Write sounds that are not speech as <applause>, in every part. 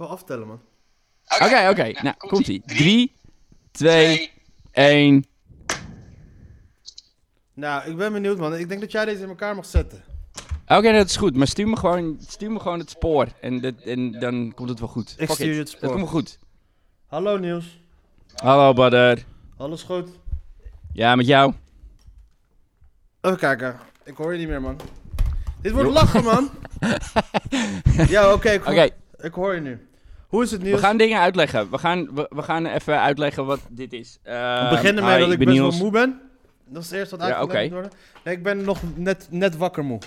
Gewoon aftellen, man. Oké, oké. Nou, komt-ie. 3, 2, 1. Nou, ik ben benieuwd, man. Ik denk dat jij deze in elkaar mag zetten. Oké, dat is goed. Maar stuur me gewoon, stuur me gewoon het spoor. En, dat, en dan komt het wel goed. Ik Fuck stuur it. je het spoor. Dat komt wel goed. Hallo, Niels. Hallo, Badder. Alles goed? Ja, met jou? Even kijken. Ik hoor je niet meer, man. Dit wordt lachen, man. <laughs> ja, oké. ik, hoor- ik hoor je nu. Hoe is het, we Niels? gaan dingen uitleggen. We gaan, we, we gaan even uitleggen wat dit is. We Uh, beginnen met dat ik ben best wel moe ben. Dat is het eerste wat Ja, uitgelegd oké. moet worden. Nee, ik ben nog net, net wakker moe.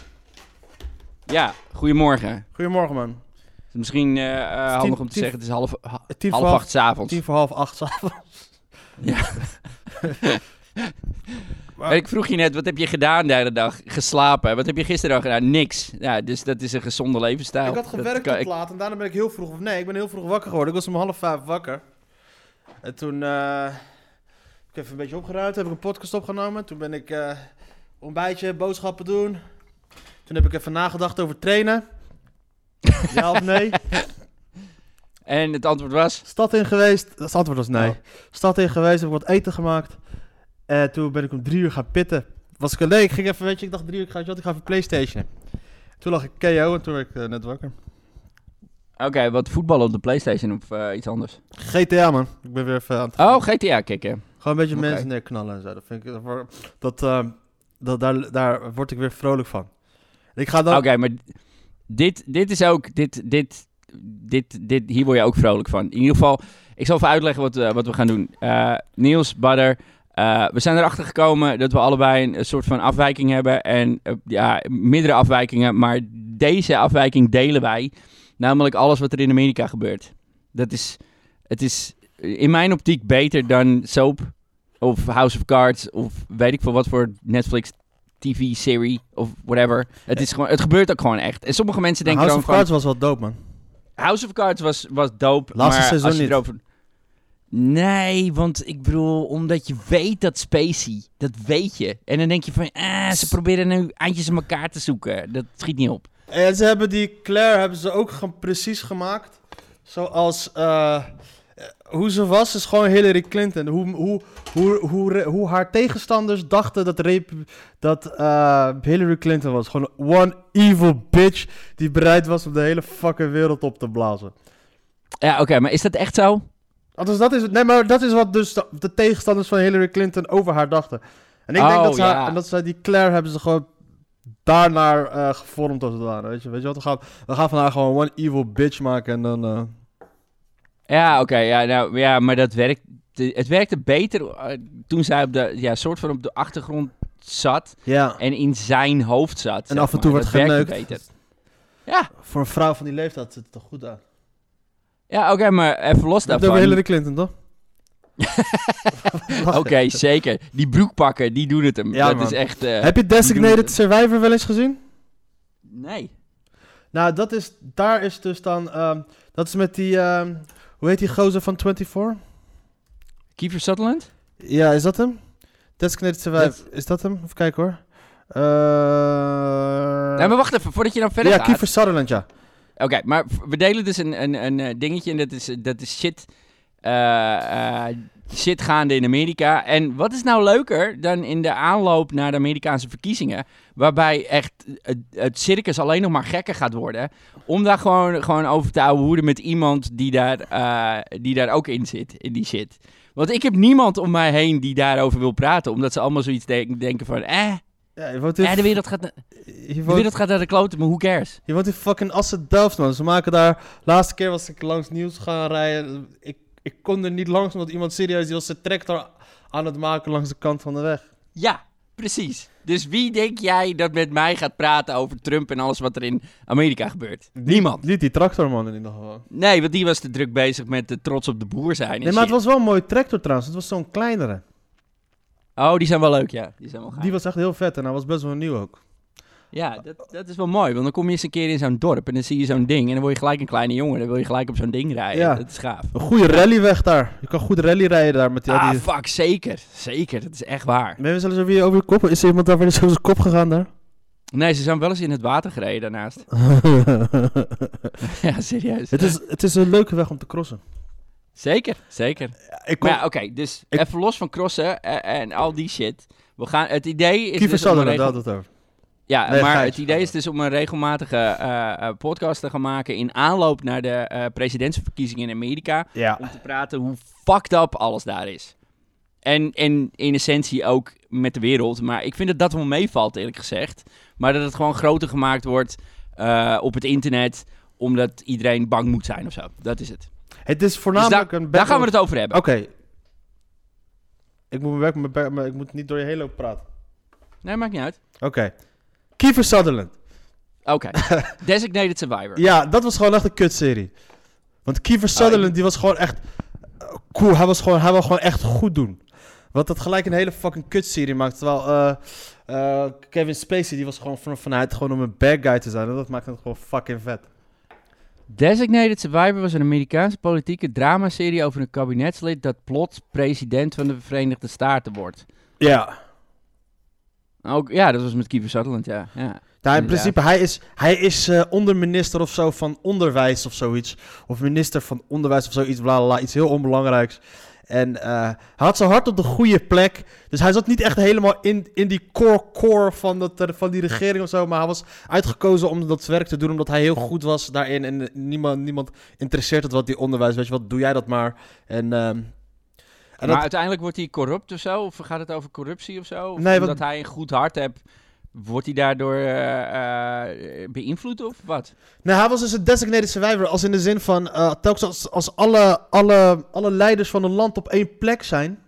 Ja, goedemorgen. Goedemorgen, man. Het is misschien eh, eh, tien- handig om te tien- zeggen, het is half, ha- half acht 's avonds. tien voor half acht s'avonds. Ja. <laughs> Maar- Ik vroeg je net, wat heb je gedaan de hele dag? Geslapen. Wat heb je gisteren al gedaan? Niks. Ja, dus dat is een gezonde levensstijl. Ik had gewerkt tot ik- laat en daarna ben ik heel vroeg... Of nee, ik ben heel vroeg wakker geworden. Ik was om half vijf wakker. En toen... eh, ik heb even een beetje opgeruimd. Heb ik een podcast opgenomen. Toen ben ik eh ontbijtje, boodschappen doen. Toen heb ik even nagedacht over trainen. <laughs> Ja of nee? En het antwoord was? Stad in geweest. Het antwoord was nee. Oh. Stad in geweest, heb ik wat eten gemaakt. En toen ben ik om drie uur gaan pitten. Was ik nee, ik ging even, weet je, ik dacht drie uur, ik ga, weet je wat, ik ga even Playstation. Toen lag ik KO en toen werd ik eh, net wakker. Oké, wat voetballen op de Playstation of eh, iets anders? GTA man, ik ben weer even aan het Oh, GTA kicken. Gewoon een beetje Oké. mensen neerknallen en zo. Dat vind ik, dat, dat, eh, dat, daar, daar word ik weer vrolijk van. Ik ga dan... Oké, maar dit, dit is ook, dit, dit, dit, dit, hier word je ook vrolijk van. In ieder geval, ik zal even uitleggen wat, eh, wat we gaan doen. Eh, Niels, Badder, eh, we zijn erachter gekomen dat we allebei een, een soort van afwijking hebben. En eh, ja, meerdere afwijkingen, maar deze afwijking delen wij. Namelijk alles wat er in Amerika gebeurt. Dat is, het is in mijn optiek beter dan Soap of House of Cards of weet ik veel wat voor Netflix TV-serie of whatever. Het, is gewoon, het gebeurt ook gewoon echt. En sommige mensen denken House of van... Cards was wel dope man. House of Cards was, was dope, Laatste maar seizoen als je niet. erover... Nee, want ik bedoel, omdat je weet dat Spacey, dat weet je. En dan denk je van, ah, ze proberen nu eindjes aan elkaar te zoeken. Dat schiet niet op. En ze hebben die Claire hebben ze ook precies gemaakt. Zoals eh, hoe ze was, is gewoon Hillary Clinton. Hoe, hoe, hoe, hoe, hoe haar tegenstanders dachten dat, dat eh, Hillary Clinton was. Gewoon one evil bitch die bereid was om de hele fucking wereld op te blazen. Ja, oké, maar is dat echt zo? Althans, dat is, nee, maar dat is wat dus de, de tegenstanders van Hillary Clinton over haar dachten. En ik denk Oh, dat, ze ja. en dat zij die Claire hebben ze gewoon daarnaar eh, gevormd als het ware. Weet je, weet je wat? We gaan, we gaan van haar gewoon one evil bitch maken en dan... eh, Ja, oké, ja, nou, ja, maar dat werkt... Het werkte beter eh, toen zij op de, ja, soort van op de achtergrond zat ja, en in zijn hoofd zat. zeg af en toe werd geneukt. beter. Ja, voor een vrouw van die leeftijd zit het toch goed aan. Ja oké, maar even los Dat daarvan. Hillary Clinton, toch? <laughs> Oké, zeker. Die broekpakken, die doen het hem. Ja, dat man. is echt... eh, Heb je Designated Survivor wel eens gezien? Nee. Nou, dat is, daar is dus dan... ehm, dat is met die... ehm, hoe heet die gozer van 24? Kiefer Sutherland? Ja, is dat hem? Designated Survivor. Dat- Is dat hem? Even kijken hoor. Eh nee, maar wacht even, voordat je dan verder ja, gaat. Kiefer Sutherland, ja. Oké, maar we delen dus een, een, een eh, dingetje en dat is, dat is shit, eh, eh, shit gaande in Amerika. En wat is nou leuker dan in de aanloop naar de Amerikaanse verkiezingen, waarbij echt het, circus alleen nog maar gekker gaat worden, om daar gewoon, gewoon over te houden met iemand die daar, eh, die daar ook in zit, in die shit. Want ik heb niemand om mij heen die daarover wil praten, omdat ze allemaal zoiets denk- denken van, eh, Ja, in, eh, de wereld gaat, na- je de wereld gaat naar de kloten, maar who cares? je woont in fucking Assen-Delft, man. Ze maken daar... Laatste keer was ik langs nieuws gaan rijden. Ik, ik kon er niet langs, omdat iemand serieus... Die was zijn tractor aan het maken langs de kant van de weg. Ja, precies. Dus wie denk jij dat met mij gaat praten over Trump en alles wat er in Amerika gebeurt? Niemand. Niet die tractorman in ieder geval. Nee, want die was te druk bezig met de trots op de boer zijn. Nee, maar het was wel een mooie tractor trouwens. Het was zo'n kleinere. Oh, die zijn wel leuk, ja. Die zijn wel gaaf. Die was echt heel vet en hij was best wel nieuw ook. Ja, dat, dat is wel mooi. Want dan kom je eens een keer in zo'n dorp en dan zie je zo'n ding. En dan word je gelijk een kleine jongen. Dan wil je gelijk op zo'n ding rijden. Ja. Dat is gaaf. Een goede rallyweg daar. Je kan goed rally rijden daar met die... ah, die... fuck, zeker. Zeker, dat is echt waar. Ben je zelfs je, over je kop? Is er iemand daar weer eens over zijn kop gegaan daar? Nee, ze zijn wel eens in het water gereden daarnaast. <laughs> <laughs> ja, serieus. het, is, het is een leuke weg om te crossen. Zeker, zeker. Ik kom, Maar ja, oké, dus Ik- even los van crossen eh, en al die shit. We gaan, het idee is Kiefer dus Sutherland, regel- had het over. Ja, Nee, maar het idee is dus om een regelmatige eh, eh, podcast te gaan maken in aanloop naar de eh, presidentsverkiezingen in Amerika. Ja. Om te praten hoe fucked up alles daar is. En, en in essentie ook met de wereld. Maar ik vind dat dat wel meevalt, eerlijk gezegd. Maar dat het gewoon groter gemaakt wordt op het internet. Omdat iedereen bang moet zijn of zo. Dat is het. Het is Dus voornamelijk een daar gaan we het over hebben. Oké. Ik moet mijn werk, mijn maar ik moet niet door je heen lopen praten. Nee, maakt niet uit. Oké. Kiefer Sutherland. Oké. <laughs> Designated Survivor. Ja, dat was gewoon echt een kutserie. Want Kiefer Sutherland, die was gewoon echt eh, cool. Hij was gewoon, hij wil gewoon echt goed doen. Wat dat gelijk een hele fucking kutserie maakt. Terwijl eh, eh, Kevin Spacey, die was gewoon van, vanuit gewoon om een bad guy te zijn. En dat maakt het gewoon fucking vet. Designated Survivor was een Amerikaanse politieke dramaserie over een kabinetslid dat plots president van de Verenigde Staten wordt. Ja. Ook, ja, dat was met Kiefer Sutherland, ja. ja. Nou, in principe, hij is, hij is eh, onderminister of zo van onderwijs of zoiets. Of minister van onderwijs of zoiets, bla bla bla, iets heel onbelangrijks. En eh, hij had zijn hart op de goede plek. Dus hij zat niet echt helemaal in, in die core core van, dat, van die regering of zo. Maar hij was uitgekozen om dat werk te doen omdat hij heel goed was daarin. En niemand, niemand interesseert het wat die onderwijs. Weet je wat, doe jij dat maar. En, ehm, en maar dat, uiteindelijk wordt hij corrupt of zo? Of gaat het over corruptie of zo? Of Nee, omdat wat- hij een goed hart heeft, wordt hij daardoor eh, eh, beïnvloed of wat? Nee, hij was dus een designated survivor. Als in de zin van, eh, telkens als, als alle, alle, alle leiders van een land op één plek zijn,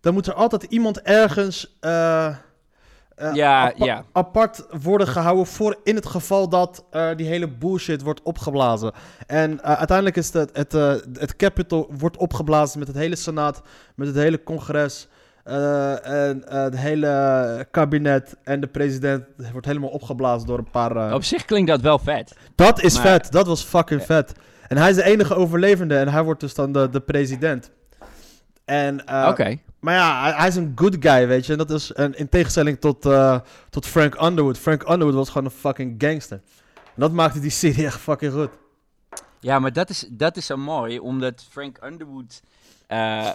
dan moet er altijd iemand ergens Ja, apa- ja. apart worden gehouden voor in het geval dat die hele bullshit wordt opgeblazen. En uiteindelijk is het, het, het Capitol wordt opgeblazen met het hele Senaat, met het hele congres. Eh, en eh, het hele kabinet en de president wordt helemaal opgeblazen door een paar... eh, Op zich klinkt dat wel vet. dat is Maar- vet. Dat was fucking vet. En hij is de enige overlevende en hij wordt dus dan de, de president. En, Oké. Maar ja, hij, hij is een good guy, weet je. En dat is een, in tegenstelling tot, tot Frank Underwood. Frank Underwood was gewoon een fucking gangster. En dat maakte die serie echt fucking goed. Ja, maar dat is, dat is zo mooi, omdat Frank Underwood eh,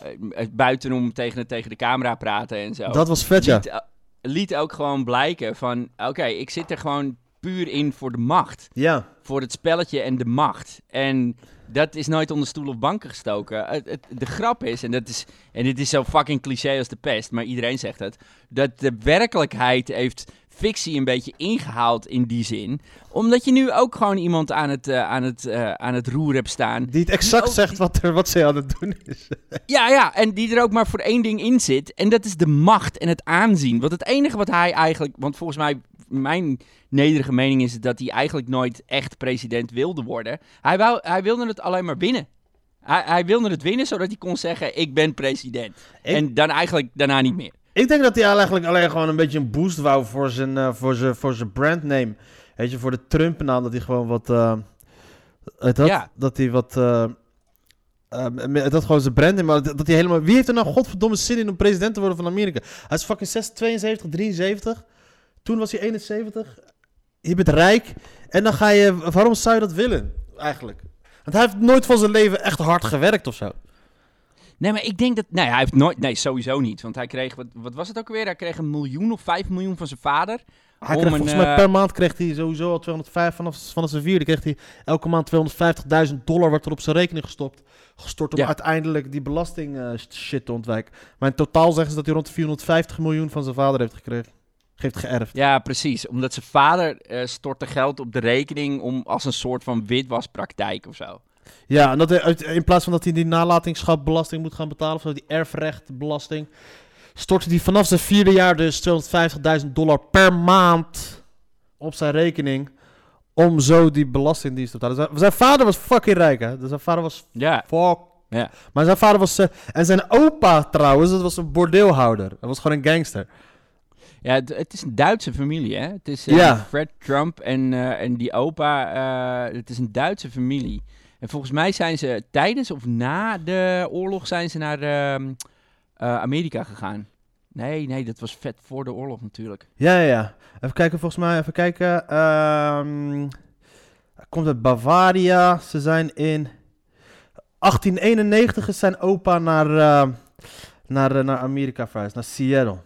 buitenom tegen, tegen de camera praten en zo. Dat was vet, ja. liet, liet ook gewoon blijken van, oké, ik zit er gewoon puur in voor de macht. Ja. Voor het spelletje en de macht. En dat is nooit onder stoel of banken gestoken. Het, het- de grap is, en, dat is, en dit is zo fucking cliché als de pest, maar iedereen zegt het, dat de werkelijkheid heeft fictie een beetje ingehaald in die zin. Omdat je nu ook gewoon iemand aan het, eh, aan het, eh, aan het roer hebt staan. Die het exact ook- zegt wat, er, wat ze aan het doen is. <laughs> Ja, ja, en die er ook maar voor één ding in zit. En dat is de macht en het aanzien. Want het enige wat hij eigenlijk... Want volgens mij, mijn nederige mening is dat hij eigenlijk nooit echt president wilde worden. Hij, wou, hij wilde het alleen maar winnen. Hij, hij wilde het winnen, zodat hij kon zeggen, ik ben president. Ik- En dan eigenlijk daarna niet meer. Ik denk dat hij eigenlijk alleen gewoon een beetje een boost wou voor zijn, eh, voor zijn, voor zijn brandname. Weet je, voor de Trump-naam, dat hij gewoon wat... eh, dat, Ja. dat hij wat... eh, eh, dat gewoon zijn brandname, maar dat dat hij helemaal... Wie heeft er nou godverdomme zin in om president te worden van Amerika? Hij is fucking 6, 72, 73. Toen was hij 71. Je bent rijk. En dan ga je... Waarom zou je dat willen, eigenlijk? Want hij heeft nooit van zijn leven echt hard gewerkt of zo. Nee, maar ik denk dat... Nee, hij heeft nooit... Nee, sowieso niet. Want hij kreeg... Wat, wat was het ook weer? Hij kreeg een miljoen of vijf miljoen van zijn vader. Hij kreeg een, volgens mij eh, per maand kreeg hij sowieso al 205 vanaf, vanaf zijn vierde kreeg hij elke maand 250.000 dollar wordt er op zijn rekening gestopt, gestort om Ja. uiteindelijk die belasting eh, shit te ontwijken. Maar in totaal zeggen ze dat hij rond de 450 miljoen van zijn vader heeft gekregen, heeft geërfd. Ja, precies. Omdat zijn vader eh, stortte geld op de rekening om als een soort van witwaspraktijk of zo. Ja, en dat hij, uit- in plaats van dat hij die nalatingschapbelasting moet gaan betalen, of zo, die erfrechtbelasting, stortte hij vanaf zijn vierde jaar dus 250.000 dollar per maand op zijn rekening. Om zo die belastingdienst te betalen. Zijn, zijn vader was fucking rijk, hè? Dus zijn vader was Ja. Fuck. Ja. Maar zijn vader was... eh, en zijn opa trouwens, dat was een bordeelhouder. Dat was gewoon een gangster. Ja, het, het is een Duitse familie, hè? Het is eh, Ja. Fred Trump en, eh, en die opa. eh, het is een Duitse familie. En volgens mij zijn ze tijdens of na de oorlog zijn ze naar ehm, eh, Amerika gegaan. Nee, nee, dat was vet voor de oorlog natuurlijk. Ja, ja, ja. Even kijken, volgens mij, even kijken. Ehm komt uit Bavaria. Ze zijn in 1891 is zijn opa naar, eh, naar, eh, naar Amerika verhuisd, naar Seattle.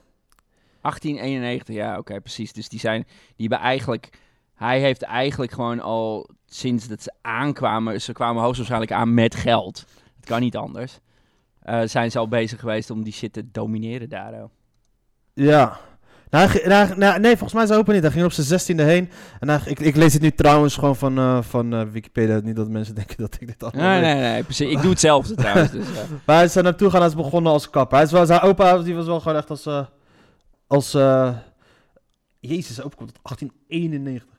1891, ja, oké, precies. Dus die zijn, die hebben eigenlijk, hij heeft eigenlijk gewoon al sinds dat ze aankwamen, ze kwamen hoogstwaarschijnlijk aan met geld. Het kan niet anders. Eh, zijn ze al bezig geweest om die shit te domineren daar. oh. Ja. Nou, nou, nou, nee, volgens mij is opa niet. Hij ging op zijn zestiende heen. En hij, ik, ik lees het nu trouwens gewoon van, eh, van eh, Wikipedia. Niet dat mensen <laughs> denken dat ik dit allemaal Nee, weet. nee, nee, precies. Ik doe hetzelfde <laughs> trouwens. Dus. Maar hij is er naartoe gaan. Is begonnen als kapper. Hij is wel, zijn opa die was wel gewoon echt als... als Jezus, zijn opa komt uit 1891.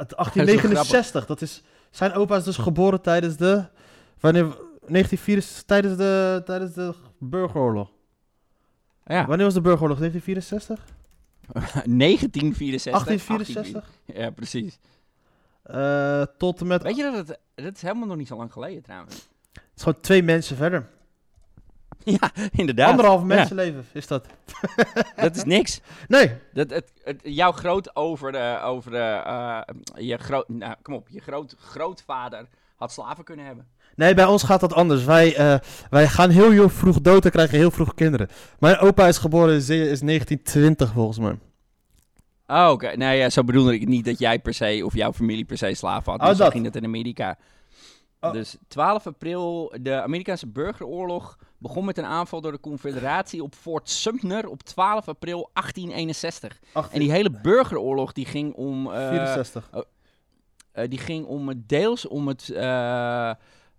Uit Dat is 1869. Dat is, zijn opa is dus geboren tijdens de... Wanneer... 1964, tijdens de, tijdens de burgeroorlog. ja, Wanneer was de burgeroorlog? 1964? 1964. 1864? Ja, precies. Eh, tot en met... Weet je dat het, dat is helemaal nog niet zo lang geleden trouwens. Het is gewoon twee mensen verder. <laughs> ja, inderdaad. Anderhalf mensenleven is dat. <laughs> dat is niks. Nee. Dat, het, het, jouw groot over de, over de, eh, je groot, nou, kom op, je groot, grootvader had slaven kunnen hebben. Nee, bij ons gaat dat anders. Wij, eh, wij gaan heel, heel vroeg dood en krijgen heel vroeg kinderen. Mijn opa is geboren is 1920 volgens mij. Oh, oké. Nee, ja, zo bedoelde ik niet dat jij per se of jouw familie per se slaven had. Oh, Dus dat. ging het in Amerika. Oh. Dus 12 april, de Amerikaanse burgeroorlog begon met een aanval door de Confederatie op Fort Sumter op 12 april 1861. En die hele burgeroorlog die ging om... eh, 64. Eh, die ging om het deels om het, eh,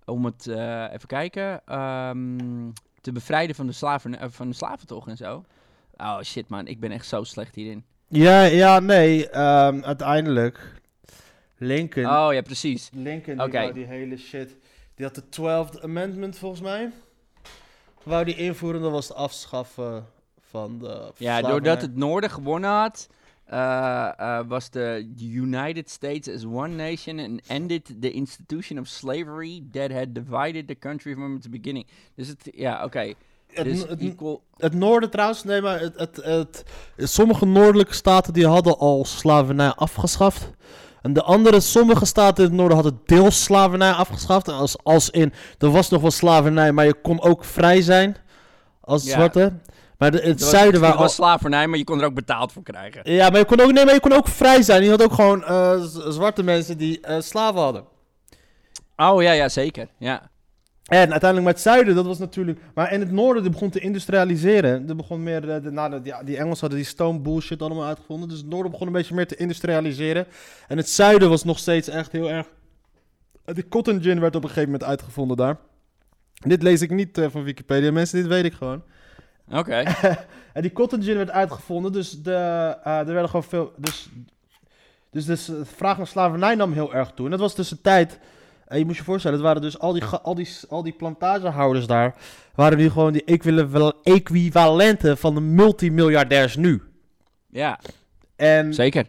om het even kijken, ehm, te bevrijden van de, slaven, van de slaventocht en zo. Oh shit man, ik ben echt zo slecht hierin. Ja, ja, nee. ehm, uiteindelijk. Lincoln. Oh ja, precies. Lincoln, die hele shit. Die had de 12th Amendment volgens mij. Wou die invoeren, dat was het afschaffen van de. Ja, doordat het noorden gewonnen had, eh, eh, was de United States as one nation and ended the institution of slavery that had divided the country from its beginning. Dus het, ja, oké. Het, Dus het, equal, het noorden trouwens, nee, maar het, het, het, sommige noordelijke staten die hadden al slavernij afgeschaft. En de andere, sommige staten in het noorden hadden deels slavernij afgeschaft. Als, als in, er was nog wel slavernij, maar je kon ook vrij zijn als Ja. zwarte. Maar de, het was, zuiden waar was slavernij, maar je kon er ook betaald voor krijgen. Ja, maar je kon ook, nee, maar je kon ook vrij zijn. Je had ook gewoon eh, zwarte mensen die eh, slaven hadden. Oh ja, ja, zeker. Ja. En uiteindelijk met het zuiden, dat was natuurlijk... Maar in het noorden, die begon te industrialiseren. Er begon meer... eh, de, nou, ja, die Engelsen hadden die stone bullshit allemaal uitgevonden. Dus het noorden begon een beetje meer te industrialiseren. En het zuiden was nog steeds echt heel erg... eh, De cotton gin werd op een gegeven moment uitgevonden daar. Dit lees ik niet eh, van Wikipedia, mensen. Dit weet ik gewoon. Oké. <laughs> En die cotton gin werd uitgevonden, dus de, er werden gewoon veel. Dus, dus, dus de vraag naar slavernij nam heel erg toe. En dat was dus een tijd. En je moet je voorstellen, het waren dus al die, al die, al die plantagehouders daar. waren nu gewoon die equivalenten equivalenten van de multimiljardairs nu. Ja, En, zeker.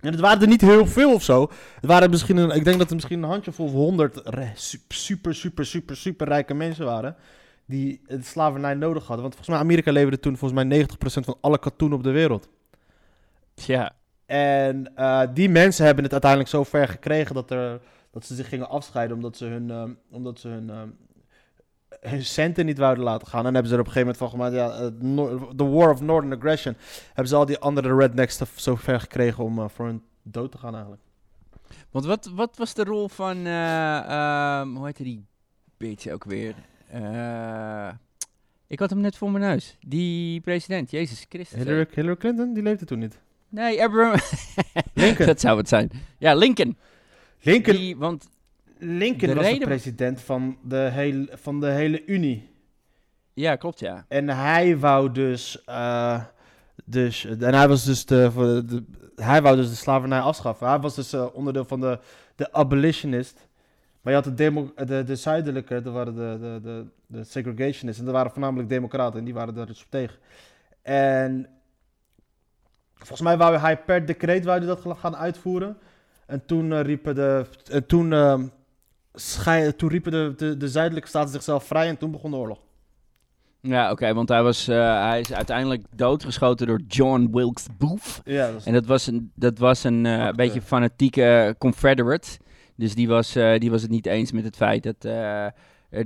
en het waren er niet heel veel of zo. Het waren misschien, een, ik denk dat er misschien een handjevol of honderd super, super, super, super rijke mensen waren. Die het slavernij nodig hadden. Want volgens mij Amerika leverde toen volgens mij 90% van alle katoen op de wereld. Ja. En eh, die mensen hebben het uiteindelijk zo ver gekregen dat, er, dat ze zich gingen afscheiden omdat ze hun, ehm, omdat ze hun, ehm, hun centen niet wouden laten gaan. En hebben ze er op een gegeven moment van gemaakt, ja, the War of Northern Aggression, hebben ze al die andere rednecks zo ver gekregen om eh, voor hun dood te gaan eigenlijk. Want wat, wat was de rol van, eh, ehm, hoe heette die beetje ook weer? Eh, ik had hem net voor mijn neus. Die president, Jezus Christus. Hillary, Hillary Clinton, die leefde toen niet. Nee, Abraham. <laughs> Lincoln. dat zou het zijn. Ja, Lincoln. Lincoln, Die, want, Lincoln de was de president van de, hele, van de hele Unie. ja, klopt ja. En hij wou dus, eh, dus, en hij was dus de, voor de, de- hij wou dus de slavernij afschaffen. Hij was dus eh, onderdeel van de, de abolitionist. Maar je had de, demo, de, de zuidelijke, dat waren de, de, de, de segregationisten. En dat waren voornamelijk democraten en die waren daar dus op tegen. En volgens mij wou hij per decreet wou hij dat gaan uitvoeren. En toen eh, riepen de, en toen, ehm, toen riepen de, de, de zuidelijke staten zichzelf vrij en toen begon de oorlog. Ja, oké, want hij, was, eh, hij is uiteindelijk doodgeschoten door John Wilkes Booth. Ja, dat is- En dat was een, dat was een eh, beetje fanatieke Confederate. Dus die was, die was het niet eens met het feit dat,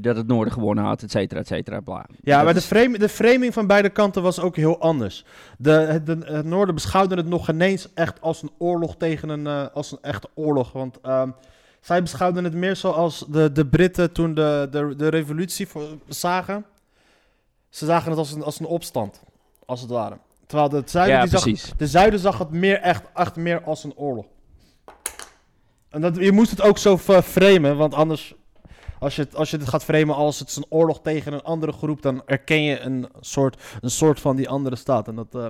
dat het Noorden gewonnen had, et cetera, et cetera, bla. Ja, Dat maar de, frame, de framing van beide kanten was ook heel anders. De, het, de- het Noorden beschouwde het nog ineens echt als een oorlog tegen een, eh, als een echte oorlog. Want ehm, zij beschouwden het meer zoals de, de Britten toen de, de, de revolutie voor, zagen. Ze zagen het als een, als een opstand, als het ware. Terwijl de, zuiden, ja, die zag, de zuiden zag het meer echt, echt meer als een oorlog. En dat, je moest het ook zo f- framen, want anders, als je, het, als je het gaat framen als het is een oorlog tegen een andere groep, dan erken je een soort, een soort van die andere staat. En dat, eh,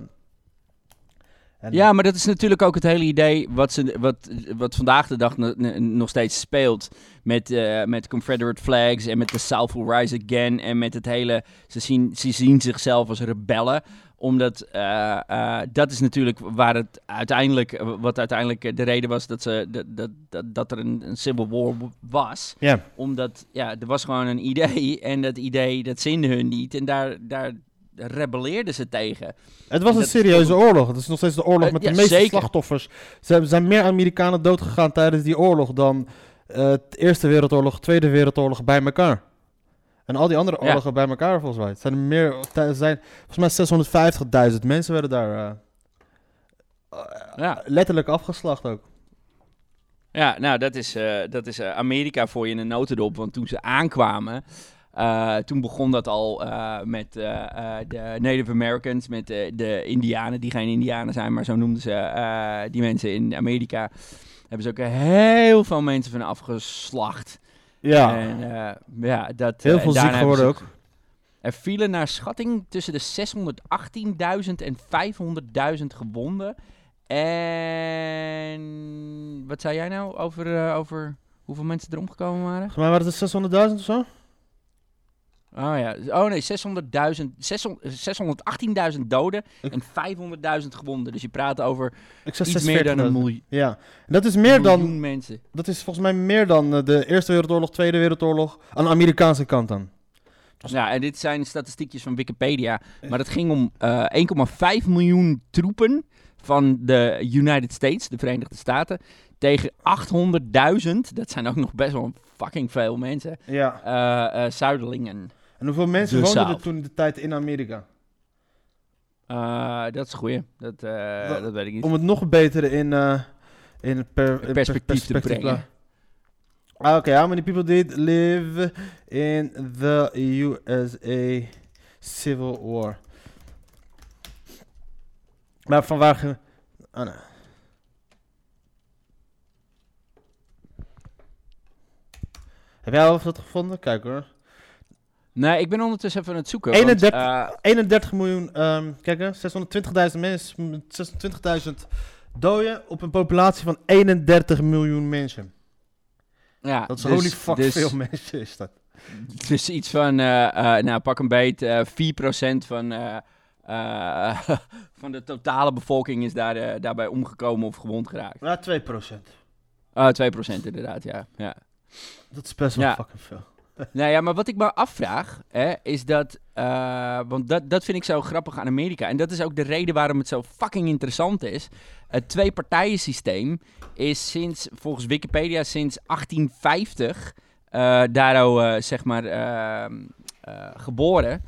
Ja, maar dat is natuurlijk ook het hele idee wat, ze, wat, wat vandaag de dag no- no- nog steeds speelt. Met, eh, met Confederate flags en met de South will rise again. En met het hele, ze zien, ze zien zichzelf als rebellen. Omdat eh, eh, dat is natuurlijk waar het uiteindelijk, wat uiteindelijk eh, de reden was dat, ze, dat, dat, dat, dat er een, een civil war was. Omdat, ja, er was gewoon een idee. <laughs> En dat idee, dat zinde hun niet. En daar, daar rebelleerden ze tegen. Het was En een serieuze oorlog. Het is nog steeds de oorlog Eh, met ja, de meeste zeker. slachtoffers. Er zijn meer Amerikanen doodgegaan tijdens die oorlog dan eh, de Eerste Wereldoorlog, Tweede Wereldoorlog bij elkaar. En al die andere Ja. oorlogen bij elkaar volgens mij. Het zijn er meer, er zijn, volgens mij 650.000 mensen werden daar eh, Ja. letterlijk afgeslacht ook. Ja, nou, dat is, eh, dat is Amerika voor je in een notendop. Want toen ze aankwamen, toen begon dat al met de Native Americans, met de Indianen, die geen Indianen zijn, maar zo noemden ze die mensen in Amerika. Hebben ze ook heel veel mensen van afgeslacht. Ja, En eh, ja, dat... heel eh, veel ziek geworden ook. Er vielen naar schatting tussen de 618.000 en 500.000 gewonden. En wat zei jij nou over, eh, over hoeveel mensen er omgekomen waren? Volgens mij waren het 600.000 of zo? Oh ja, oh nee, 600.000, 600 618.000 doden en <laughs> 500.000 gewonden. Dus je praat over iets meer dan een 46.000. miljoen, Ja, dat is meer dan, mensen. dat is volgens mij meer dan eh, de Eerste Wereldoorlog, Tweede Wereldoorlog aan de Amerikaanse kant dan. Ja, en dit zijn statistiekjes van Wikipedia. Maar het ging om eh 1,5 miljoen troepen van de United States, de Verenigde Staten, tegen 800.000. Dat zijn ook nog best wel fucking veel mensen. Ja. eh, eh, Zuiderlingen. En hoeveel mensen De woonden er toen in de tijd in Amerika? Eh, dat is goed. Dat, eh, Wa- dat weet ik niet. Om het nog beter in, eh in, per, in perspectief te brengen. Ah, Oké, how many people did live in the USA Civil War? Maar van waar... Ge... Ah, nee. Heb jij al dat gevonden? Kijk hoor. Nee, ik ben ondertussen even aan het zoeken. want, 31 eh, 31 miljoen, ehm kijk hè, 620.000 mensen, 26.000 doden op een populatie van 31 miljoen mensen. ja, Dat is dus- holy fuck dus, veel mensen is dat. Dus iets van, eh, eh, nou pak een beet, eh 4% van, <laughs> van de totale bevolking is daar, daarbij omgekomen of gewond geraakt. Ja, 2%. Ah, 2% inderdaad, ja. ja. Dat is best wel Ja. fucking veel. Nou ja, maar wat ik me afvraag, hè, is dat... eh, want dat, dat vind ik zo grappig aan Amerika. En dat is ook de reden waarom het zo fucking interessant is. Het twee-partijen-systeem is sinds, volgens Wikipedia, sinds 1850... eh daarom, eh, zeg maar, ehm, eh, geboren.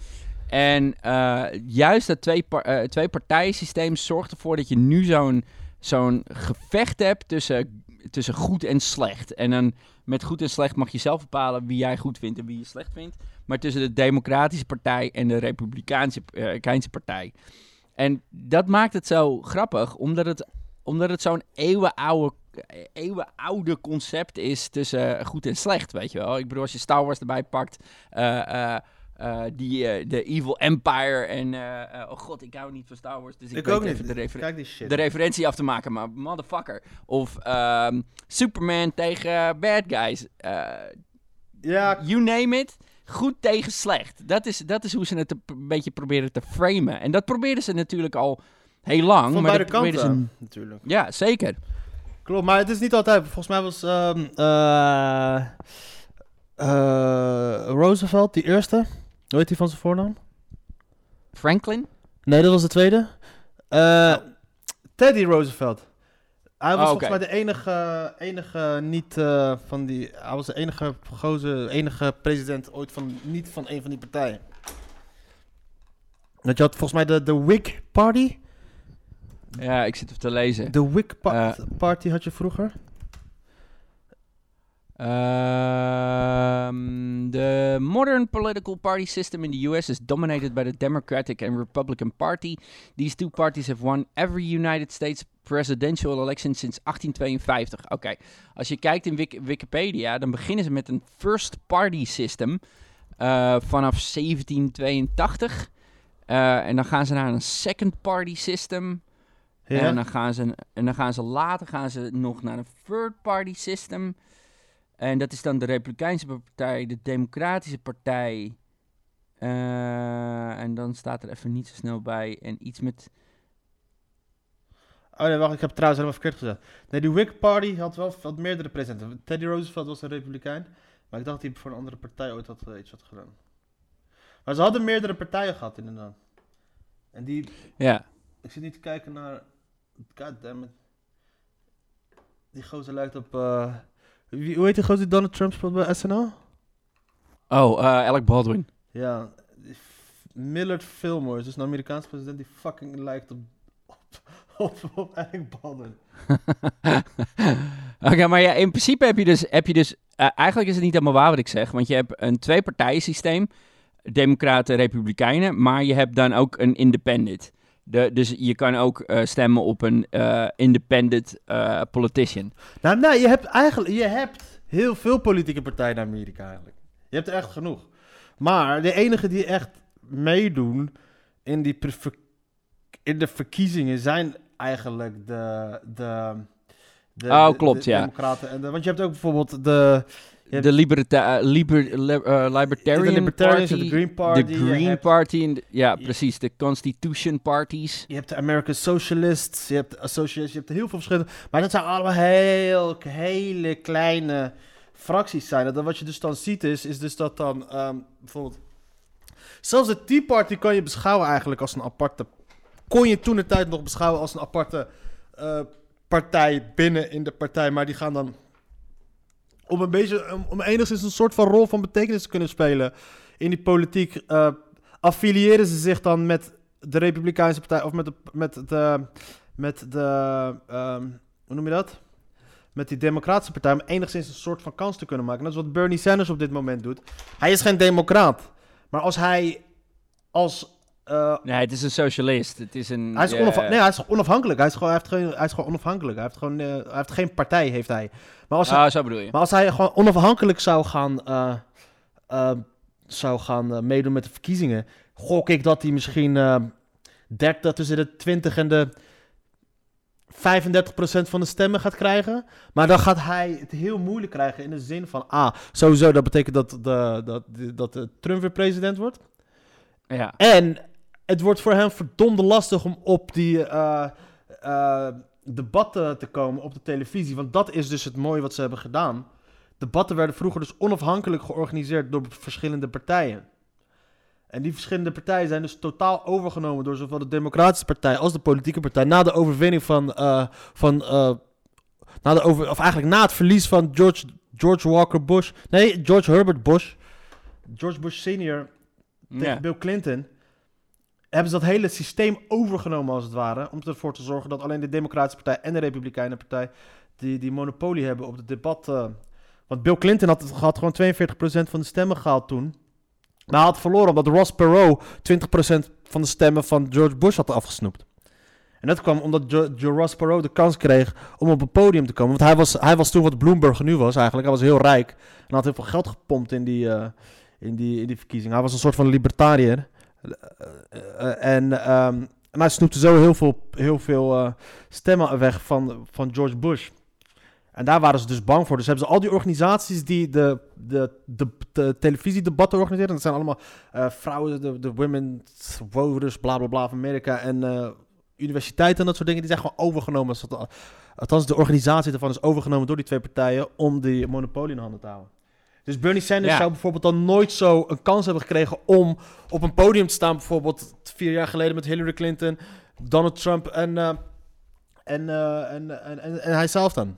En eh, juist dat twee, par- eh, twee-partijen-systeem zorgt ervoor dat je nu zo'n zo'n gevecht hebt tussen, tussen goed en slecht. En dan met goed en slecht mag je zelf bepalen wie jij goed vindt en wie je slecht vindt. Maar tussen de Democratische Partij en de Republikeinse eh, Partij. En dat maakt het zo grappig, omdat het, omdat het zo'n eeuwenoude, eh, eeuwenoude concept is tussen goed en slecht, weet je wel. Ik bedoel, als je Star Wars erbij pakt, eh, eh, die, eh, de Evil Empire en... eh, oh god, ik hou niet van Star Wars, dus ik, weet even de referentie Kijk die shit. de referentie af te maken, maar motherfucker. Of ehm, Superman tegen bad guys. Ja, you name it. Goed tegen slecht. Dat is, dat is hoe ze het een beetje proberen te framen. En dat proberen ze natuurlijk al heel lang. van maar beide kanten natuurlijk. Ze, ja, zeker. Klopt, maar het is niet altijd. Volgens mij was ehm, eh, eh, Roosevelt die eerste. Hoe heet hij van zijn voornaam? Franklin? Nee, dat was de tweede. Eh, Teddy Roosevelt. Hij was Oh, volgens mij de enige, enige niet eh, van die... Hij was de enige gozer, enige president ooit van niet van een van die partijen. Want je had volgens mij de, de Whig Party. Ja, ik zit even te lezen. De Whig pa- Eh. Party had je vroeger. Um, the modern political party system in the US is dominated by the Democratic and Republican Party. These two parties have won every United States presidential election since 1852. Oké, als je kijkt in Wik- Wikipedia, dan beginnen ze met een first party system eh, vanaf 1782. Eh, en dan gaan ze naar een second party system. Ja. En, dan gaan ze, en dan gaan ze later gaan ze nog naar een third party system. En dat is dan de Republikeinse Partij, de Democratische Partij. Eh, en dan staat er even niet zo snel bij. En iets met. Oh nee, wacht, ik heb het trouwens helemaal verkeerd gezegd. Nee, die Whig Party had wel wat meerdere presidenten. Teddy Roosevelt was een republikein. Maar ik dacht dat hij voor een andere partij ooit had, eh, iets had gedaan. Maar ze hadden meerdere partijen gehad, inderdaad. En die... Ja. Ik zit niet te kijken naar... Goddammit. Die gozer lijkt op... eh, wie, hoe heet die die Donald Trump speelt bij SNL? Oh, eh Alec Baldwin. Ja, Millard Fillmore is dus een Amerikaanse president die fucking lijkt op... op, op, op Alec Baldwin. <laughs> Oké, maar ja, in principe heb je dus. Heb je dus eh, eigenlijk is het niet helemaal waar wat ik zeg. Want je hebt een twee-partijen systeem. Democraten, Republikeinen. Maar je hebt dan ook een independent. De, dus je kan ook eh, stemmen op een eh, independent eh, politician. Nou, nee, je hebt eigenlijk je hebt heel veel politieke partijen in Amerika eigenlijk. Je hebt er echt genoeg. Maar de enige die echt meedoen in, die in de verkiezingen zijn eigenlijk de, de, de, Oh, klopt, de ja. democraten. En de, want je hebt ook bijvoorbeeld de, hebt- De liberta eh, liber, li- eh, Libertarian de Party, de Green Party. de Green hebt- Party, de- ja, Je- precies, de Constitution Parties. Je hebt de American Socialists, je hebt de Associates, je hebt heel veel verschillende. Maar dat zijn allemaal heel, hele kleine fracties zijn. En dan wat je dus dan ziet is, is dus dat dan ehm, bijvoorbeeld... Zelfs de Tea Party kan je beschouwen eigenlijk als een aparte... Kon je toen de tijd nog beschouwen als een aparte eh, partij binnen in de partij. Maar die gaan dan om een beetje, om, enigszins een soort van rol van betekenis te kunnen spelen in die politiek, eh, affiliëren ze zich dan met de Republikeinse Partij of met de, met de, met de ehm, hoe noem je dat? Met die Democratische Partij om enigszins een soort van kans te kunnen maken. Dat is wat Bernie Sanders op dit moment doet. Hij is geen democraat, maar als hij als eh, Nee, het is een socialist. Het is een... hij is, eh, nee, hij is onafhankelijk. Hij is gewoon, hij heeft geen, hij is gewoon onafhankelijk. Hij heeft gewoon, eh, hij heeft geen partij, heeft hij. Maar als, hij, Ah, zo bedoel je. maar als hij gewoon onafhankelijk zou gaan, zou gaan meedoen met de verkiezingen, gok ik dat hij misschien eh 30, tussen de 20 en de 35 procent van de stemmen gaat krijgen. Maar dan gaat hij het heel moeilijk krijgen in de zin van, ah, sowieso, dat betekent dat, de, dat, dat de Trump weer president wordt. Ja. En het wordt voor hem verdomde lastig om op die eh, eh, debatten te komen op de televisie. Want dat is dus het mooie wat ze hebben gedaan. Debatten werden vroeger dus onafhankelijk georganiseerd door verschillende partijen. En die verschillende partijen zijn dus totaal overgenomen door zowel de Democratische Partij als de politieke partij. Na de overwinning van. eh, van na de over, of eigenlijk na het verlies van George, George Walker Bush. Nee, George Herbert Bush. George Bush senior tegen Ja. Bill Clinton. Hebben ze dat hele systeem overgenomen als het ware. Om ervoor te zorgen dat alleen de Democratische Partij en de Republikeinen Partij die, die monopolie hebben op het debat. eh. want Bill Clinton had, had gewoon 42% van de stemmen gehaald toen. Maar hij had verloren omdat Ross Perot 20% van de stemmen van George Bush had afgesnoept. En dat kwam omdat Ross Perot de kans kreeg om op een podium te komen. Want hij was, hij was toen wat Bloomberg nu was eigenlijk. Hij was heel rijk en had heel veel geld gepompt in die, eh, in die, in die verkiezing. Hij was een soort van libertariër. Eh, eh, en, ehm, en hij snoepte zo heel veel, heel veel eh, stemmen weg van, van George Bush. En daar waren ze dus bang voor. Dus hebben ze al die organisaties die de, de, de, de televisiedebatten organiseren. Dat zijn allemaal vrouwen, de, de women's voters, bla bla bla van Amerika. En universiteiten en dat soort dingen. Die zijn gewoon overgenomen. Althans, de organisatie daarvan is overgenomen door die twee partijen. om die monopolie in handen te houden. Dus Bernie Sanders Ja. zou bijvoorbeeld dan nooit zo een kans hebben gekregen om op een podium te staan. Bijvoorbeeld vier jaar geleden met Hillary Clinton, Donald Trump en, eh, en, eh, en, en, en, en hij zelf dan.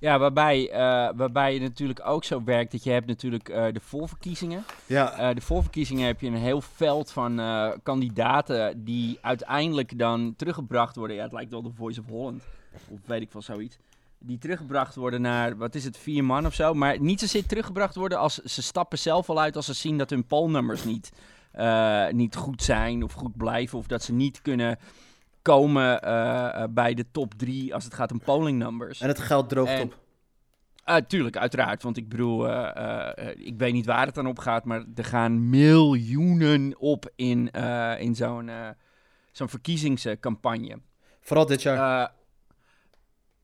Ja, waarbij, eh, waarbij het natuurlijk ook zo werkt dat je hebt natuurlijk de voorverkiezingen. Ja, de voorverkiezingen heb je een heel veld van kandidaten die uiteindelijk dan teruggebracht worden. Ja, het lijkt wel de Voice of Holland. Of weet ik van zoiets. Die teruggebracht worden naar, wat is het, vier man of zo. Maar niet zozeer teruggebracht worden als ze stappen zelf al uit als ze zien dat hun polnummers niet, eh, niet goed zijn of goed blijven. Of dat ze niet kunnen komen eh, eh, bij de top drie als het gaat om polling numbers. en het geld droogt En- op. Uh, tuurlijk, uiteraard. Want ik bedoel, ik weet niet waar het dan op gaat, maar er gaan miljoenen op in, in zo'n zo'n verkiezingscampagne. Vooral dit jaar.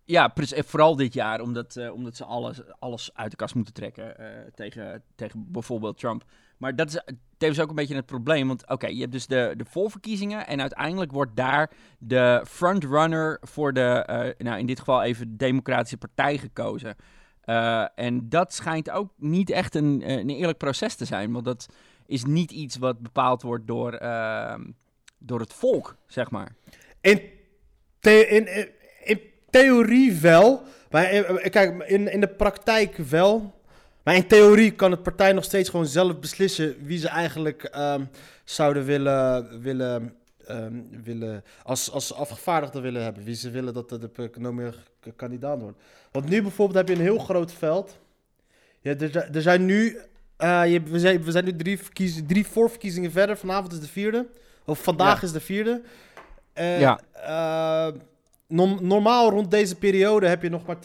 Ja, vooral dit jaar, omdat, eh, omdat ze alles, alles uit de kast moeten trekken eh, tegen, tegen bijvoorbeeld Trump. Maar dat is tevens ook een beetje het probleem. Want oké, je hebt dus de, de voorverkiezingen en uiteindelijk wordt daar de frontrunner voor de, eh, nou in dit geval even de Democratische Partij gekozen. En dat schijnt ook niet echt een, een eerlijk proces te zijn, want dat is niet iets wat bepaald wordt door, ehm, door het volk, zeg maar. In, in, in theorie wel. Maar in- kijk, in, in de praktijk wel. Maar in theorie kan het partij nog steeds gewoon zelf beslissen wie ze eigenlijk ehm, zouden willen, willen, ehm, willen als, als afgevaardigde willen hebben. Wie ze willen dat de, de economische kandidaat wordt. Want nu bijvoorbeeld heb je een heel groot veld. Ja, er, zijn- er zijn nu, eh, je, we, zijn, we zijn nu drie, verkiez, drie voorverkiezingen verder. Vanavond is de vierde. Of vandaag Ja. is de vierde. Eh, Ja. eh, normaal rond deze periode heb je nog maar...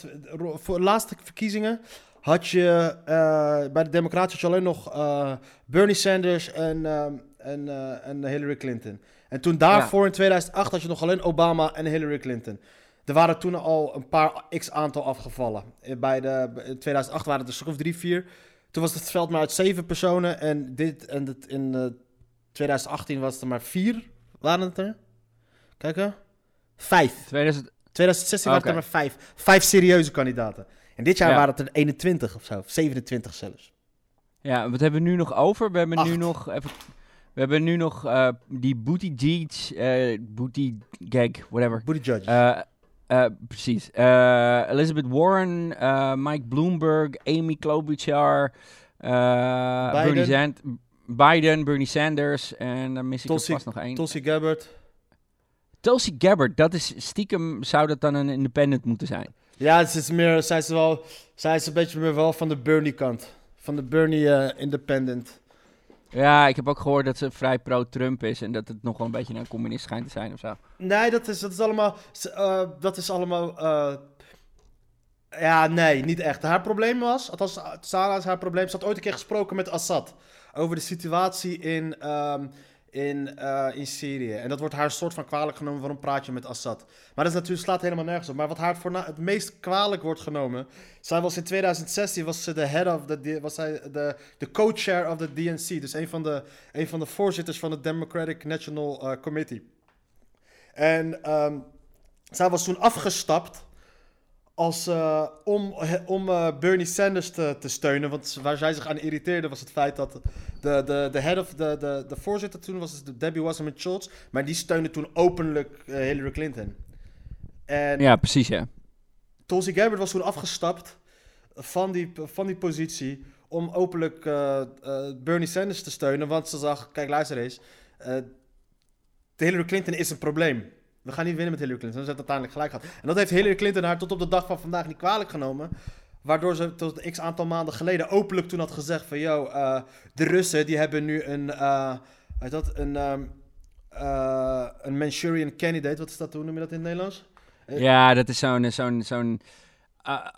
voor de laatste verkiezingen had je eh, bij de Democraten had je alleen nog eh, Bernie Sanders en, ehm, en, eh, en Hillary Clinton. En toen daarvoor in 2008 had je nog alleen Obama en Hillary Clinton. Er waren toen al een paar x-aantal afgevallen. Eh, Bij de, in 2008 waren het er stuk of drie, vier. Toen was het veld maar uit zeven personen. En, dit, en dit, in eh, 2018 was het er maar vier. Waren het er? Kijk hè? Vijf. 2000, 2016 waren het Oké. er maar vijf. Vijf serieuze kandidaten. En dit jaar Ja. waren het er 21 of zo. Of 27 zelfs. Ja, wat hebben we nu nog over? We hebben nu nog even. We hebben nu nog eh, die Booty Geach, eh Booty Gag, whatever. Booty Judge. Eh, precies. Elizabeth Warren, Mike Bloomberg, Amy Klobuchar, Biden. Bernie Biden, Bernie Sanders en dan mis ik Tulsi- er vast nog één. Tulsi Gabbard. Tulsi Gabbard, dat is stiekem zou dat dan een independent moeten zijn. Ja, ze is meer, zij is wel, zij is een beetje meer wel van de Bernie kant. Van de Bernie eh, Independent. Ja, ik heb ook gehoord dat ze vrij pro-Trump is en dat het nog wel een beetje een communist schijnt te zijn of zo. Nee, dat is, dat is allemaal, eh, dat is allemaal, eh, ja, nee, niet echt. Haar probleem was, althans, Sarah is haar probleem, ze had ooit een keer gesproken met Assad over de situatie in, ehm, in, eh, in Syrië. En dat wordt haar soort van kwalijk genomen, waarom praat je met Assad? Maar dat is natuurlijk, slaat helemaal nergens op. Maar wat haar het meest kwalijk wordt genomen, zij was in 2016, was ze de head of the, was zij de, de co-chair of the DNC, dus een van de, een van de voorzitters van het Democratic National eh, Committee. En ehm, zij was toen afgestapt als, eh, om, om eh, Bernie Sanders te, te steunen. Want waar zij zich aan irriteerde was het feit dat de, de, de head of de, de, de voorzitter toen was het Debbie Wasserman Schultz. Maar die steunde toen openlijk eh, Hillary Clinton. En Ja, precies ja. Tulsi Gabbard was toen afgestapt van die, van die positie om openlijk Bernie Sanders te steunen. Want ze zag, kijk luister eens, de Hillary Clinton is een probleem. We gaan niet winnen met Hillary Clinton. Ze heeft uiteindelijk gelijk gehad. En dat heeft Hillary Clinton haar tot op de dag van vandaag niet kwalijk genomen. Waardoor ze tot een x aantal maanden geleden openlijk toen had gezegd van... Yo, eh, de Russen die hebben nu een... weet dat, een, ehm, eh, een Manchurian candidate. Wat is dat? Hoe noem je dat in het Nederlands? Ja, dat is zo'n zo'n zo'n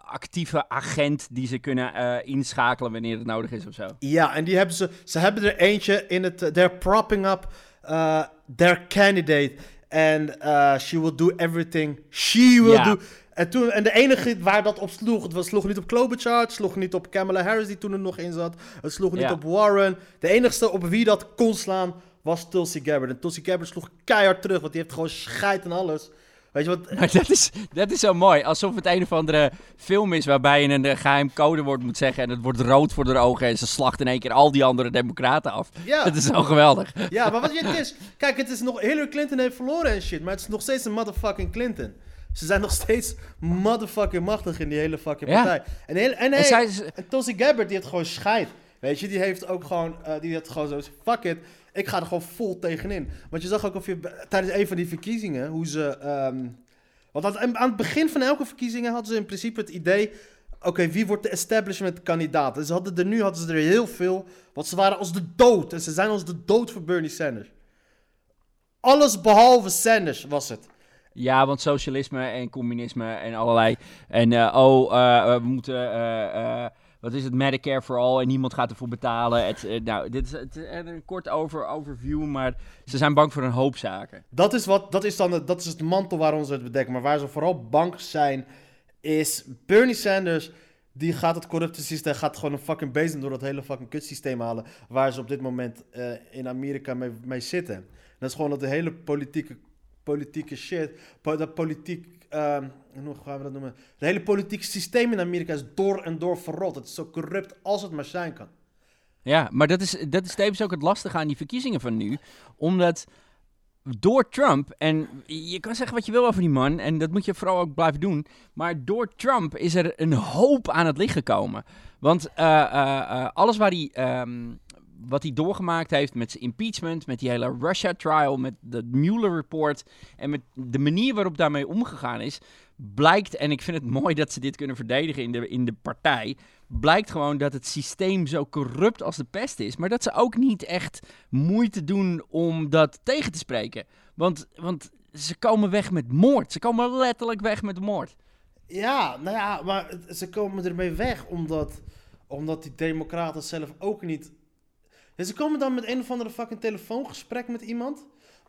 actieve agent die ze kunnen inschakelen wanneer het nodig is of zo. Ja, en die hebben ze, ze hebben er eentje in het, they're propping up uh, their candidate. And uh, she will do everything she will Ja. do. En, toen, en de enige waar dat op sloeg, het was, sloeg niet op Klobuchar, het sloeg niet op Kamala Harris die toen er nog in zat, het sloeg niet Ja. op Warren. De enigste op wie dat kon slaan was Tulsi Gabbard. En Tulsi Gabbard sloeg keihard terug, want die heeft gewoon scheid en alles. Weet je wat? Maar dat is, dat is zo mooi. Alsof het een of andere film is waarbij je een eh, geheim codewoord moet zeggen en het wordt rood voor de ogen en ze slacht in één keer al die andere democraten af. Ja. Dat is zo geweldig. Ja, maar wat je het is... Kijk, het is nog... Hillary Clinton heeft verloren en shit, maar het is nog steeds een motherfucking Clinton. Ze zijn nog steeds motherfucking machtig in die hele fucking Ja. partij. En, heel, en, En hey, zij is- en Tulsi Gabbard, die heeft gewoon scheid. Weet je, die heeft ook gewoon... eh, die had gewoon zo... Fuck it, ik ga er gewoon vol tegenin. Want je zag ook of je tijdens een van die verkiezingen, hoe ze... ehm, want aan, het begin van elke verkiezingen hadden ze in principe het idee... Oké, wie wordt de establishment kandidaat? En ze hadden er nu hadden ze er heel veel. Want ze waren als de dood. En ze zijn als de dood voor Bernie Sanders. Alles behalve Sanders was het. Ja, want socialisme en communisme en allerlei. En eh, oh, eh, we moeten. Wat is het? Medicare for all en niemand gaat ervoor betalen. Het, eh, nou, dit is het, is een kort over, overview, maar ze zijn bang voor een hoop zaken. Dat is, wat, dat is dan het, dat is het mantel waarom ze het bedekken. Maar waar ze vooral bang zijn, is Bernie Sanders. Die gaat het corrupte systeem, gaat gewoon een fucking bezem door dat hele fucking kutsysteem halen. Waar ze op dit moment eh, in Amerika mee, mee zitten. Dat is gewoon dat de hele politieke, politieke shit. dat politiek. ehm, hoe gaan we dat noemen? Het hele politieke systeem in Amerika is door en door verrot. Het is zo corrupt als het maar zijn kan. Ja, maar dat is, dat is tevens ook het lastige aan die verkiezingen van nu. Omdat door Trump, en je kan zeggen wat je wil over die man, en dat moet je vooral ook blijven doen. Maar door Trump is er een hoop aan het licht gekomen. Want eh, eh, eh, alles waar hij, ehm, wat hij doorgemaakt heeft met zijn impeachment, met die hele Russia trial, met de Mueller report en met de manier waarop daarmee omgegaan is, blijkt, en ik vind het mooi dat ze dit kunnen verdedigen in de, in de partij, blijkt gewoon dat het systeem zo corrupt als de pest is. Maar dat ze ook niet echt moeite doen om dat tegen te spreken. Want, want ze komen weg met moord. Ze komen letterlijk weg met moord. Ja, nou ja, maar ze komen ermee weg omdat, omdat die democraten zelf ook niet... Ze komen dan met een of andere fucking telefoongesprek met iemand.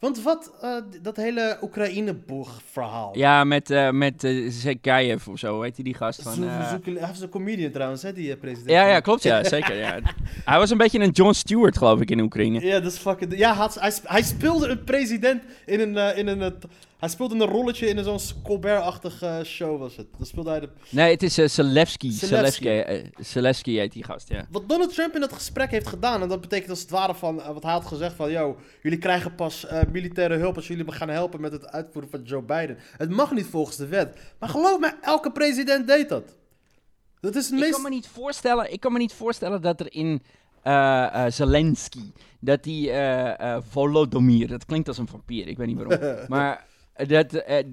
Want wat, eh, dat hele Oekraïne-boeg-verhaal. Ja, met, eh met Zekayev of zo, weet je die gast van... Hij is een comedian trouwens, hè, die president. Ja, ja, klopt, ja, <laughs> zeker. Ja. Hij was een beetje een John Stewart, geloof ik, in Oekraïne. Ja, dat is fucking... Ja, hij, hij, hij speelde een president in een... in een hij speelde een rolletje in een zo'n Colbert-achtige show was het. Dan speelde hij de... Nee, het is uh, Zelensky. Zelensky. Zelensky, heet die gast, ja. Wat Donald Trump in dat gesprek heeft gedaan, en dat betekent als het ware van, eh, wat hij had gezegd van, yo, jullie krijgen pas eh, militaire hulp als jullie me gaan helpen met het uitvoeren van Joe Biden. Het mag niet volgens de wet. Maar geloof me, elke president deed dat. Dat is het Ik meest... kan me niet voorstellen, ik kan me niet voorstellen dat er in eh, Zelensky, dat die Volodymyr, dat klinkt als een vampier, ik weet niet waarom. <laughs> maar dat, eh, eh,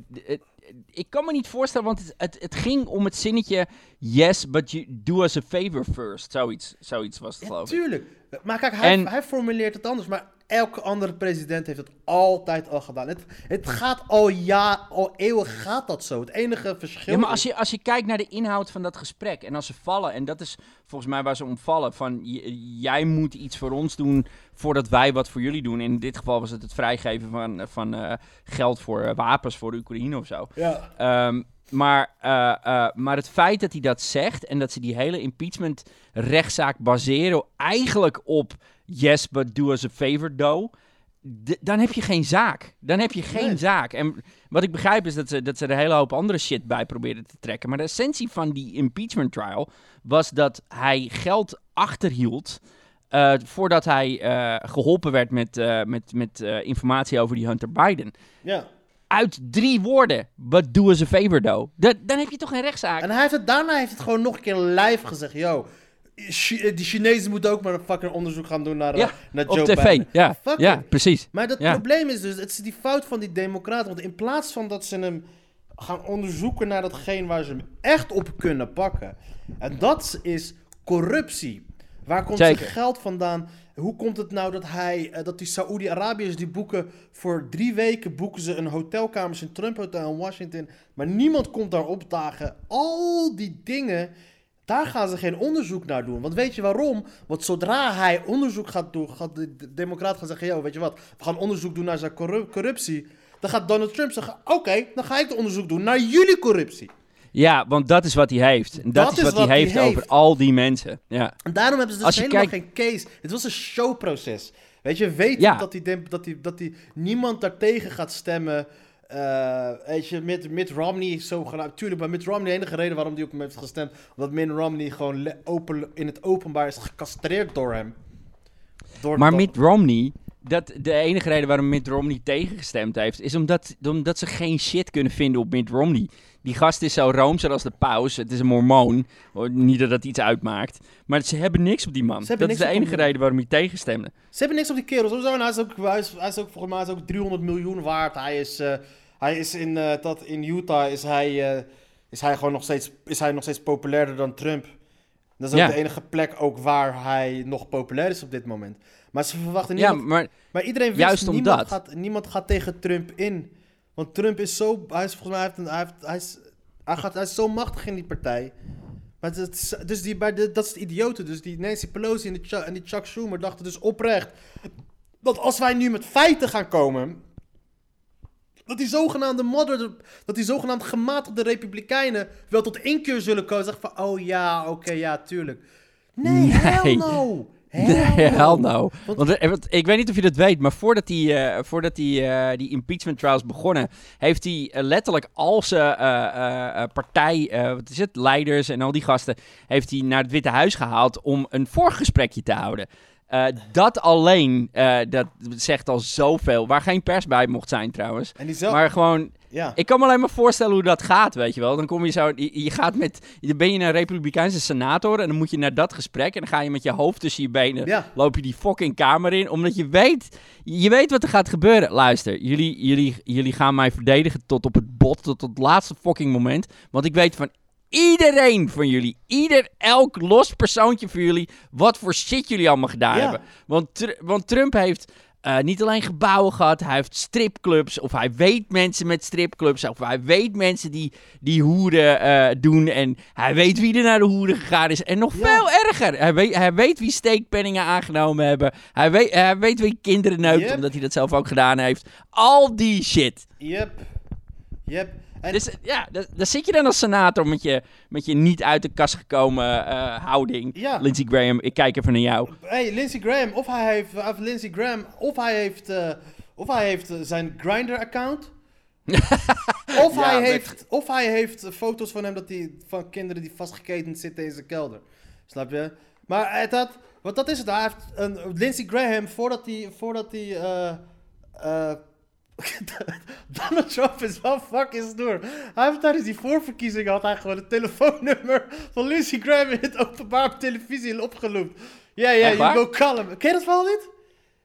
ik kan me niet voorstellen, want het, het, het ging om het zinnetje yes, but you do us a favor first. Zoiets, zoiets was het Ja, geloof ik. tuurlijk. Maar kijk, hij, En- hij formuleert het anders, maar elke andere president heeft het altijd al gedaan. Het, het gaat al ja, al eeuwen gaat dat zo. Het enige verschil Ja, maar als je, als je kijkt naar de inhoud van dat gesprek en als ze vallen, en dat is volgens mij waar ze om vallen, van jij moet iets voor ons doen voordat wij wat voor jullie doen. In dit geval was het het vrijgeven van, van eh, geld voor eh, wapens voor de Oekraïne of zo. Ja. Ehm, maar, eh, maar het feit dat hij dat zegt en dat ze die hele impeachment rechtszaak baseren eigenlijk op yes, but do us a favor, though. dan heb je geen zaak. Dan heb je geen Nee. zaak. En wat ik begrijp is dat ze, dat ze er een hele hoop andere shit bij probeerden te trekken. Maar de essentie van die impeachment trial was dat hij geld achterhield. Eh, voordat hij eh, geholpen werd met, eh, met, met informatie over die Hunter Biden. ja. Uit drie woorden. But do us a favor, though. Da- dan heb je toch geen rechtszaak? En hij heeft het, daarna heeft het gewoon nog een keer live gezegd. Yo, Chi- die Chinezen moeten ook maar een fucking onderzoek gaan doen naar, Ja, naar Op Joe tv. Biden. Ja, Fuck ja it. precies. Maar het Ja. probleem is dus, het is die fout van die democraten. Want in plaats van dat ze hem gaan onderzoeken naar datgene waar ze hem echt op kunnen pakken. En dat is corruptie. Waar komt Zeker. zijn geld vandaan? Hoe komt het nou dat hij, eh, dat die Saoedi-Arabiërs die boeken voor drie weken boeken ze een hotelkamers in Trump Hotel in Washington, maar niemand komt daar opdagen. Al die dingen, daar gaan ze geen onderzoek naar doen. Want weet je waarom? Want zodra hij onderzoek gaat doen, gaat de, de democraat gaan zeggen, yo, weet je wat, we gaan onderzoek doen naar zijn corru- corruptie. Dan gaat Donald Trump zeggen, oké, dan ga ik de onderzoek doen naar jullie corruptie. Ja, want dat is wat hij heeft. En dat, is wat, hij heeft, over al die mensen. Ja. En daarom hebben ze dus je helemaal kijkt- geen case. Het was een showproces. Weet je, weet Ja. dat, die, dem- dat, die, dat die niemand daartegen gaat stemmen. eh, weet je, Mitt, Mitt Romney zogenaamd... Tuurlijk, maar Mitt Romney, de enige reden waarom hij op hem heeft gestemd... omdat Mitt Romney gewoon open, in het openbaar is gecastreerd door hem. Door, Maar door- Mitt Romney, dat, de enige reden waarom Mitt Romney tegengestemd heeft, is omdat, omdat ze geen shit kunnen vinden op Mitt Romney. Die gast is zo roomser als de paus. Het is een mormoon. Niet dat dat iets uitmaakt. Maar ze hebben niks op die man. Dat is de enige reden waarom hij tegenstemde. Ze hebben niks op die kerel. Sowieso, en hij is ook, hij is, hij is ook volgens mij is ook 300 miljoen waard. Hij is, eh, hij is in, eh, dat, in Utah is hij, eh, is hij gewoon nog steeds, is hij nog steeds populairder dan Trump. Dat is ook Ja. de enige plek ook waar hij nog populair is op dit moment. Maar ze verwachten Ja, niemand. maar maar iedereen wist, juist niemand omdat. gaat, niemand gaat tegen Trump in. Want Trump is zo, hij is volgens mij, hij, heeft een, hij, heeft, hij, is, hij, gaat, hij is zo machtig in die partij. Maar het is, dus die, bij de, dat is de idioten. Dus die Nancy Pelosi en die, Chuck, en die Chuck Schumer dachten dus oprecht dat als wij nu met feiten gaan komen, dat die zogenaamde modder, dat die zogenaamd gematigde republikeinen wel tot inkeer zullen komen. Zeggen van, oh ja, oké, ja, tuurlijk. Nee, Nee. hell no. Nee, <laughs> hell no. Want- Want, eh, ik weet niet of je dat weet, maar voordat die, eh, voordat die, eh, die impeachment trials begonnen, heeft hij letterlijk al zijn partij, wat is het, leiders en al die gasten, heeft hij naar het Witte Huis gehaald om een voorgesprekje te houden. Eh, dat alleen, eh, dat zegt al zoveel. Waar geen pers bij mocht zijn trouwens. En die zelf, Maar gewoon, ja. ik kan me alleen maar voorstellen hoe dat gaat, weet je wel. Dan kom je zo, je, je gaat met, dan ben je een republikeinse senator en dan moet je naar dat gesprek en dan ga je met je hoofd tussen je benen, Ja. loop je die fucking kamer in, omdat je weet, je weet wat er gaat gebeuren. Luister, jullie, jullie, jullie gaan mij verdedigen tot op het bot, tot het laatste fucking moment, want ik weet van iedereen van jullie, ieder, elk los persoontje van jullie, wat voor shit jullie allemaal gedaan Ja. hebben. Want, Tr- want Trump heeft eh, niet alleen gebouwen gehad, hij heeft stripclubs. Of hij weet mensen met stripclubs. Of hij weet mensen die, die hoeren eh, doen. En hij weet wie er naar de hoeren gegaan is. En nog Ja. veel erger. Hij weet, hij weet wie steekpenningen aangenomen hebben. Hij weet, hij weet wie kinderen neukt, Yep. omdat hij dat zelf ook gedaan heeft. Al die shit. Yep. Yep. En Dus ja, da- daar zit je dan als senator met je, met je niet uit de kast gekomen eh, houding. Ja. Lindsey Graham, ik kijk even naar jou. Hey, Lindsey Graham, of hij heeft, of Lindsey Graham, of hij heeft, eh, of hij heeft eh, zijn Grinder-account. <laughs> of, Ja, hij met- heeft, of hij heeft foto's van hem dat die, van kinderen die vastgeketend zitten in zijn kelder. Snap je? Maar het had, wat dat is het, hij heeft een, Lindsey Graham, voordat hij, voordat hij, <laughs> Donald Trump is wel fucking stoer. Hij heeft tijdens die voorverkiezingen had hij gewoon het telefoonnummer van Lindsey Graham in het openbaar op televisie opgeloept. Ja, ja, you go call him. Ken je dat verhaal niet?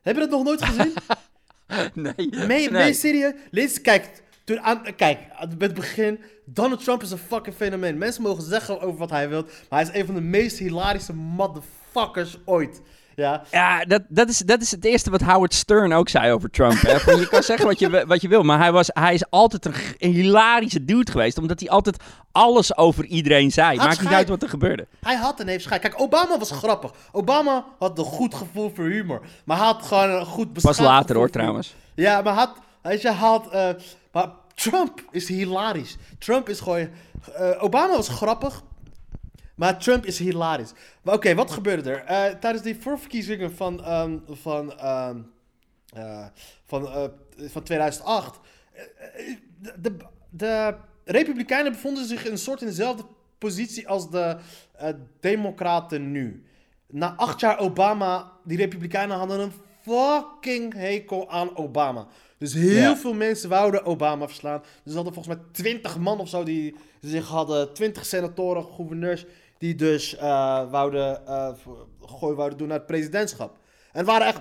Heb je dat nog nooit gezien? <laughs> nee. Nee, nee. nee, serieus. Lindsey, kijk, toen aan, kijk, aan het begin, Donald Trump is een fucking fenomeen. Mensen mogen zeggen over wat hij wil, maar hij is een van de meest hilarische motherfuckers ooit. Ja, Ja, dat, dat, is, dat is het eerste wat Howard Stern ook zei over Trump. Hè? Van, je kan zeggen wat je, wat je wil, maar hij, was, hij is altijd een, een hilarische dude geweest. Omdat hij altijd alles over iedereen zei. Maakt niet uit wat er gebeurde. Hij had en heeft schijn. Kijk, Obama was grappig. Obama had een goed gevoel voor humor. Maar hij had gewoon een goed beschaafd Pas later hoor, trouwens. Ja, maar had, je, had, eh, maar Trump is hilarisch. Trump is gewoon, eh, Obama was grappig, maar Trump is hilarisch. Maar oké, wat gebeurde er? Eh, tijdens die voorverkiezingen van, ehm, van, ehm, eh, van, eh, van 2008, eh, eh, de, de, de Republikeinen bevonden zich in een soort in dezelfde positie als de Democraten nu. Na acht jaar Obama, die Republikeinen hadden een fucking hekel aan Obama. Dus heel veel mensen wouden Obama verslaan. Dus ze hadden volgens mij 20 man of zo die zich hadden, 20 senatoren, gouverneurs, die dus eh, wouden, voor- gooi wouden doen naar het presidentschap. En waren echt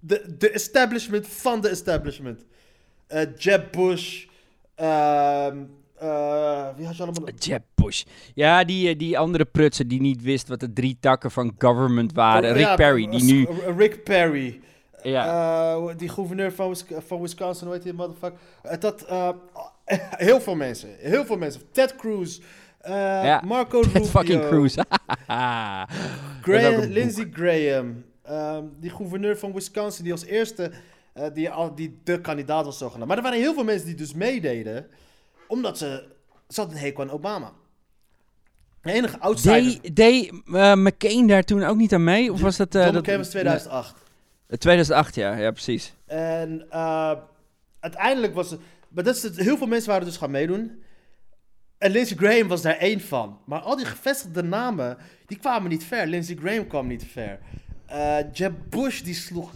de, de establishment van de establishment. Eh, Jeb Bush, ehm, eh, wie had je allemaal? Jeb Bush. Ja, die, die andere prutser die niet wist wat de drie takken van government waren. Oh, Rick ja, Perry, die nu... Rick Perry. Ja. Die gouverneur van, van Wisconsin, hoe heet die motherfucker? Dat, <laughs> heel veel mensen, heel veel mensen. Ted Cruz, Ja, Marco <laughs> Rubio, fucking Cruz. <laughs> Graham. Lindsey Graham, ehm, die gouverneur van Wisconsin, die als eerste eh, die, die de kandidaat was zogenaamd. Maar er waren heel veel mensen die dus meededen, omdat ze, hadden een hekel aan Obama. De enige outsider, Deed deed, eh, McCain daar toen ook niet aan mee? Of was dat... eh, John dat McCain was 2008. Nee, 2008, ja. Ja, precies. En eh, uiteindelijk was het. Maar dat is het, heel veel mensen waren dus gaan meedoen. En Lindsey Graham was daar één van. Maar al die gevestigde namen, die kwamen niet ver. Lindsey Graham kwam niet ver. Eh, Jeb Bush, die sloeg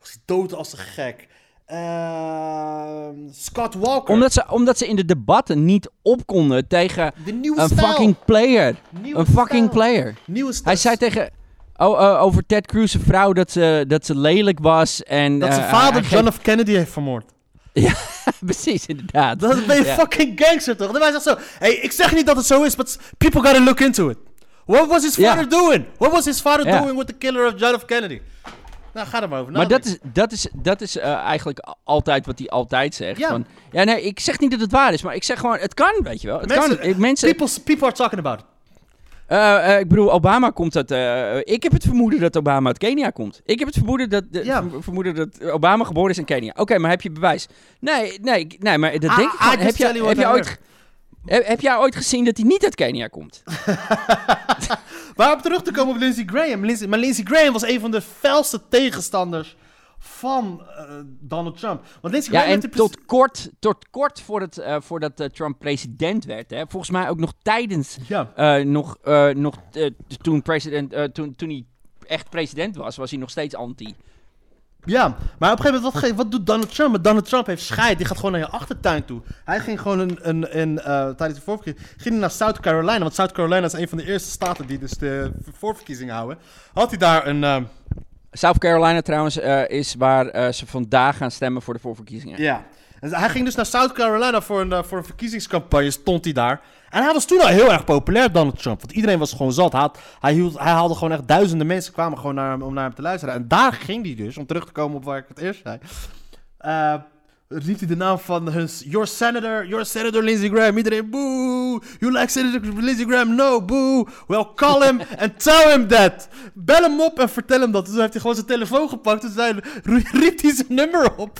was dood als een gek. Uh, Scott Walker. Omdat ze, omdat ze in de debatten niet op konden tegen de nieuwe een stijl. fucking player. Nieuwe een fucking stijl. player. Nieuwe stijl. Hij zei tegen... Oh, oh, over Ted Cruz' vrouw dat ze, dat ze lelijk was en... Dat zijn eh, vader John F. Kennedy heeft vermoord. Geeft- <laughs> Precies, inderdaad. Dat ben je Ja. fucking gangster toch? Dan hij zegt zo, hey, ik zeg niet dat het zo is, but people gotta look into it. What was his Ja. father doing? What was his father Ja. doing with the killer of John F. Kennedy? Nou, ga er maar over Maar dat is, dat is, dat is eh, eigenlijk altijd wat hij altijd zegt. Ja. Van, ja, nee, ik zeg niet dat het waar is, maar ik zeg gewoon, het kan, weet je wel. Het Mensen- kan. Ik, mensen, People, people are talking about it. Eh, eh, ik bedoel, Obama komt uit... eh, ik heb het vermoeden dat Obama uit Kenia komt. Ik heb het vermoeden dat, Ja. vermoeden dat Obama geboren is in Kenia. Oké, maar heb je bewijs? Nee, nee, nee maar dat I- denk ik I gewoon. just Heb, je, heb, je ooit, heb, heb jij ooit gezien dat hij niet uit Kenia komt? <laughs> <laughs> Maar om terug te komen op Lindsey Graham. Maar Lindsey Graham was een van de felste tegenstanders van eh, Donald Trump. Want Lindsey Ja, en tot kort, tot kort voor het, eh, voordat eh, Trump president werd, hè, volgens mij ook nog tijdens Ja. Nog, nog toen, president, toen, toen hij echt president was, was hij nog steeds anti. Ja, maar op een gegeven moment, wat, doet Donald Trump? Donald Trump heeft scheid, die gaat gewoon naar je achtertuin toe. Hij ging gewoon een, een, een, tijdens de voorverkiezing ging hij naar South Carolina. Want South Carolina is een van de eerste staten die dus de voorverkiezingen houden. Had hij daar een... South Carolina trouwens eh, is waar eh, ze vandaag gaan stemmen voor de voorverkiezingen. Ja. En hij ging dus naar South Carolina voor een, eh, voor een verkiezingscampagne, stond hij daar. En hij was toen al heel erg populair, Donald Trump. Want iedereen was gewoon zat. Hij, had- hij, hield, hij haalde gewoon echt duizenden mensen kwamen gewoon naar hem, om naar hem te luisteren. En daar ging hij dus, om terug te komen op waar ik het eerst zei. Riep hij de naam van hun, your senator, your senator Lindsey Graham. Iedereen, boo, you like senator Lindsey Graham? No, boo. Well, call him and tell him that. Bel hem op en vertel hem dat. Dus heeft hij gewoon zijn telefoon gepakt en zei, riep hij zijn nummer op.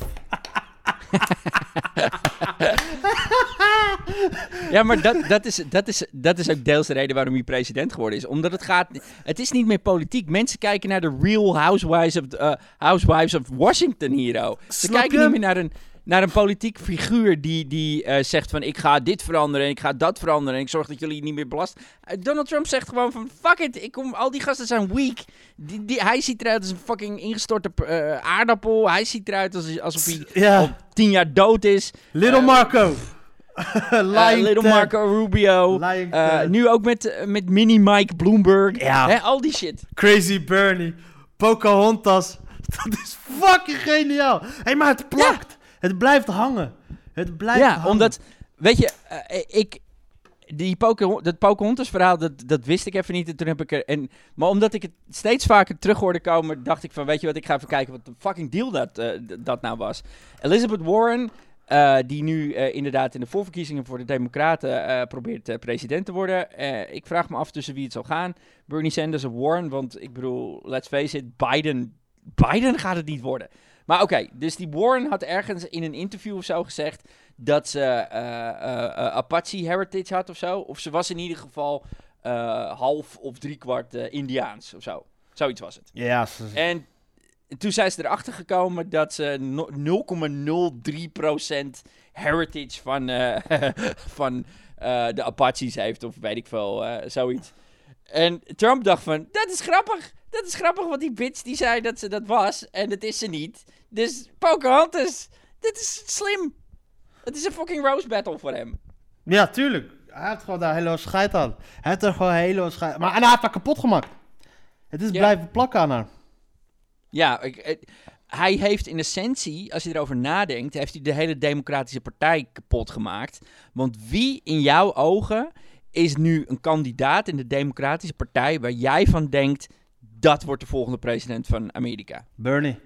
Ja, maar dat, dat, is, dat, is, dat is ook deels de reden waarom hij president geworden is. Omdat het gaat... Het is niet meer politiek. Mensen kijken naar de real housewives of, eh, housewives of Washington hero. Ze kijken niet meer naar een, naar een politiek figuur die, die eh, zegt van... Ik ga dit veranderen en ik ga dat veranderen en ik zorg dat jullie niet meer belast. Eh, Donald Trump zegt gewoon van... Fuck it, ik kom, al die gasten zijn weak. Die, die, hij ziet eruit als een fucking ingestorte eh, aardappel. Hij ziet eruit als, alsof hij al tien jaar dood is. Little Marco. <laughs> Little. Marco Rubio. Nu ook met, met Mini Mike Bloomberg. Ja. Hè, al die shit. Crazy Bernie. Pocahontas. <laughs> Dat is fucking geniaal. Hé, hey, maar het plakt. Het blijft hangen. Het blijft Ja, hangen. omdat, weet je, eh, ik, die dat Pocahontas verhaal, dat, dat wist ik even niet. En toen heb ik er, en, maar omdat ik het steeds vaker terug hoorde komen, dacht ik van, weet je wat, ik ga even kijken wat de fucking deal dat, eh, dat nou was. Elizabeth Warren, eh, die nu eh, inderdaad in de voorverkiezingen voor de Democraten eh, probeert eh, president te worden. Eh, ik vraag me af tussen wie het zal gaan. Bernie Sanders of Warren, want ik bedoel, let's face it, Biden, Biden gaat het niet worden. Maar oké, dus die Warren had ergens in een interview of zo gezegd dat ze eh, eh, eh, Apache heritage had of zo. Of ze was in ieder geval half of driekwart Indiaans of zo. Zoiets was het. Ja, En toen zijn ze erachter gekomen dat ze no- 0,03% heritage van, <laughs> van de Apaches heeft, of weet ik veel, zoiets. En Trump dacht van, dat is grappig. Dat is grappig, want die bitch die zei dat ze dat was, en dat is ze niet. Dus Pocahontas, dit is slim. Het is een fucking rose battle voor hem. ja, tuurlijk. Hij heeft gewoon daar hele scheid aan. Hij heeft er gewoon hele scheid Maar en hij heeft haar kapot gemaakt. Het is Ja. blijven plakken aan haar. Ja, ik, eh, hij heeft in essentie, als je erover nadenkt, heeft hij de hele Democratische Partij kapot gemaakt. Want wie in jouw ogen is nu een kandidaat in de Democratische Partij waar jij van denkt, dat wordt de volgende president van Amerika? Bernie.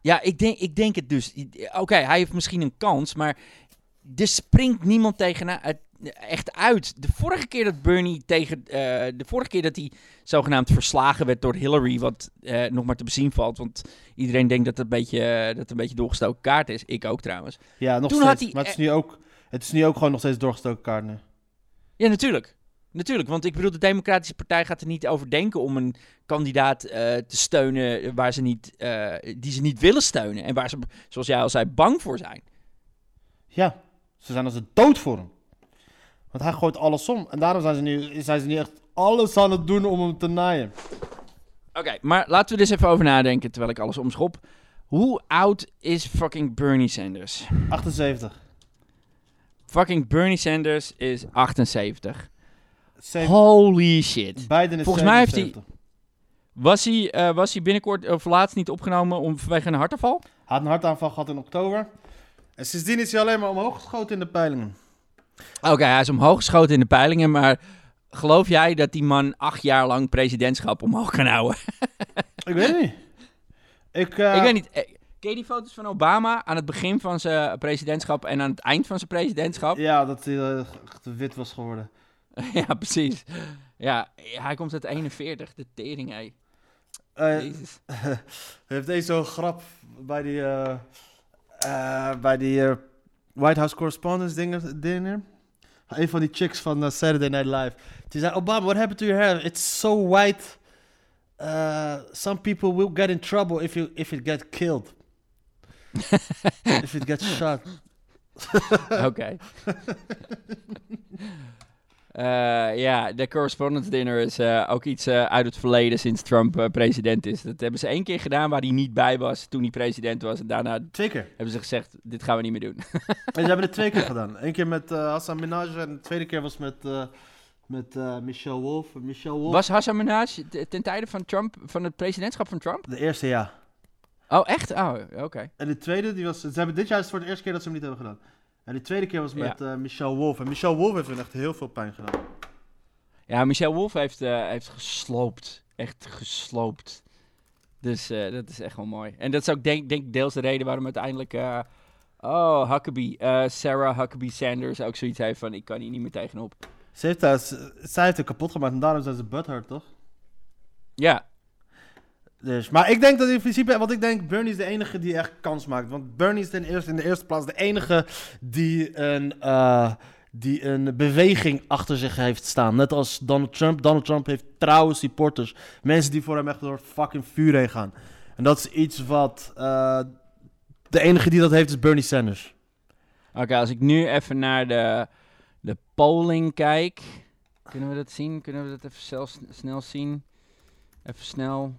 Ja, ik denk, ik denk het dus. Oké, hij heeft misschien een kans, maar er springt niemand tegen echt uit. De vorige keer dat Bernie tegen. eh, de vorige keer dat hij zogenaamd verslagen werd door Hillary, wat eh, nog maar te bezien valt. Want iedereen denkt dat het een beetje, eh, dat het een beetje doorgestoken kaart is. Ik ook trouwens. Ja, nog Toen steeds. had hij- Maar het is, nu ook, het is nu ook gewoon nog steeds doorgestoken kaart. nu. Ja, natuurlijk. Natuurlijk, want ik bedoel, de Democratische Partij gaat er niet over denken om een kandidaat eh, te steunen waar ze niet, eh, die ze niet willen steunen. En waar ze, zoals jij al zei, bang voor zijn. Ja, ze zijn als een dood voor hem. Want hij gooit alles om. En daarom zijn ze nu, zijn ze nu echt alles aan het doen om hem te naaien. Oké, maar laten we dus even over nadenken terwijl ik alles omschop. Hoe oud is fucking Bernie Sanders? 78. Fucking Bernie Sanders is 78. Zeven- Holy shit. Biden is Volgens mij heeft hij- 77. Was hij, eh, was hij binnenkort of laatst niet opgenomen om, vanwege een hartaanval? Hij had een hartaanval gehad in oktober. En sindsdien is hij alleen maar omhoog geschoten in de peilingen. Oké, hij is omhoog geschoten in de peilingen, maar geloof jij dat die man acht jaar lang presidentschap omhoog kan houden? <laughs> Ik weet het niet. Ik, eh, Ik weet niet. Ken je die foto's van Obama aan het begin van zijn presidentschap en aan het eind van zijn presidentschap? Ja, dat hij eh, wit was geworden. <laughs> Ja, precies. Ja, hij komt uit 41, de tering, hé. Eh, Jezus. <laughs> heeft deze zo'n grap bij die, eh, bij die White House Correspondence dingen, dingen. Een van die chicks van Saturday Night Live. Die zei, Obama, what happened to your hair? It's so white. Uh, some people will get in trouble if, you, if it gets killed. If it gets shot. <laughs> Oké. Eh, ja, de Correspondence Dinner is eh, ook iets eh, uit het verleden sinds Trump president is. Dat hebben ze één keer gedaan waar hij niet bij was toen hij president was. En daarna Twee keer. hebben ze gezegd, dit gaan we niet meer doen. En ze hebben het twee keer <laughs> gedaan. Eén keer met eh, Hassan Minaj en de tweede keer was met, eh, met eh, Michelle Wolf. Michelle Wolf. Was Hassan Minaj ten tijde van Trump, van het presidentschap van Trump? De eerste, ja. Oh, echt? Oh, oké. En de tweede, die was, ze hebben dit jaar is het voor de eerste keer dat ze hem niet hebben gedaan. En de tweede keer was met eh, Michelle Wolf. En Michelle Wolf heeft hun echt heel veel pijn gedaan. Ja, Michelle Wolf heeft, eh, heeft gesloopt. Echt gesloopt. Dus eh, dat is echt wel mooi. En dat is ook denk, denk ik deels de reden waarom uiteindelijk... oh, Huckabee. Sarah Huckabee Sanders ook zoiets heeft van... Ik kan hier niet meer tegenop. Ze heeft, zij heeft hem kapot gemaakt en daarom zijn ze butthurt, toch? Ja, Dus, maar ik denk dat in principe, want ik denk Bernie is de enige die echt kans maakt. Want Bernie is ten eerste, in de eerste plaats de enige die een, eh, die een beweging achter zich heeft staan. Net als Donald Trump. Donald Trump heeft trouwe supporters. Mensen die voor hem echt door fucking vuur heen gaan. En dat is iets wat... eh, de enige die dat heeft is Bernie Sanders. Oké, als ik nu even naar de, de polling kijk. Kunnen we dat zien? Kunnen we dat even zelf, snel zien? Even snel.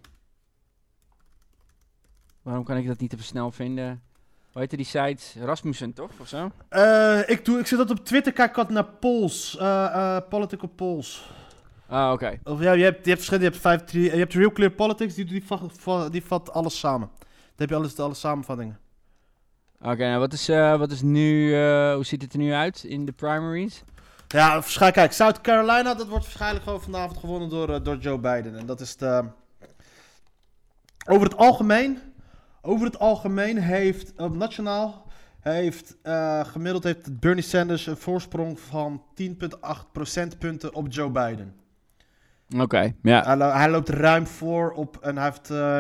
Waarom kan ik dat niet even snel vinden? Hoe heette die site? Rasmussen, toch? Of zo? Eh, ik, doe, ik zit dat op Twitter, kijk altijd naar polls. eh, political polls. Ah, oké. Of ja, je hebt, je hebt verschillende, je hebt, vijf, drie, je hebt Real Clear Politics, die, die, vat, va- die vat alles samen. Dan heb je alles, alle samenvattingen. Oké, nou wat is, wat is nu, hoe ziet het er nu uit in de primaries? Ja, waarschijnlijk, kijk, South Carolina, dat wordt waarschijnlijk gewoon vanavond gewonnen door, door Joe Biden. En dat is de... Over het algemeen, over het algemeen heeft, op nationaal, heeft eh, gemiddeld heeft Bernie Sanders een voorsprong van 10,8 procentpunten op Joe Biden. Oké, ja. Hij, lo- hij loopt ruim voor op en hij heeft eh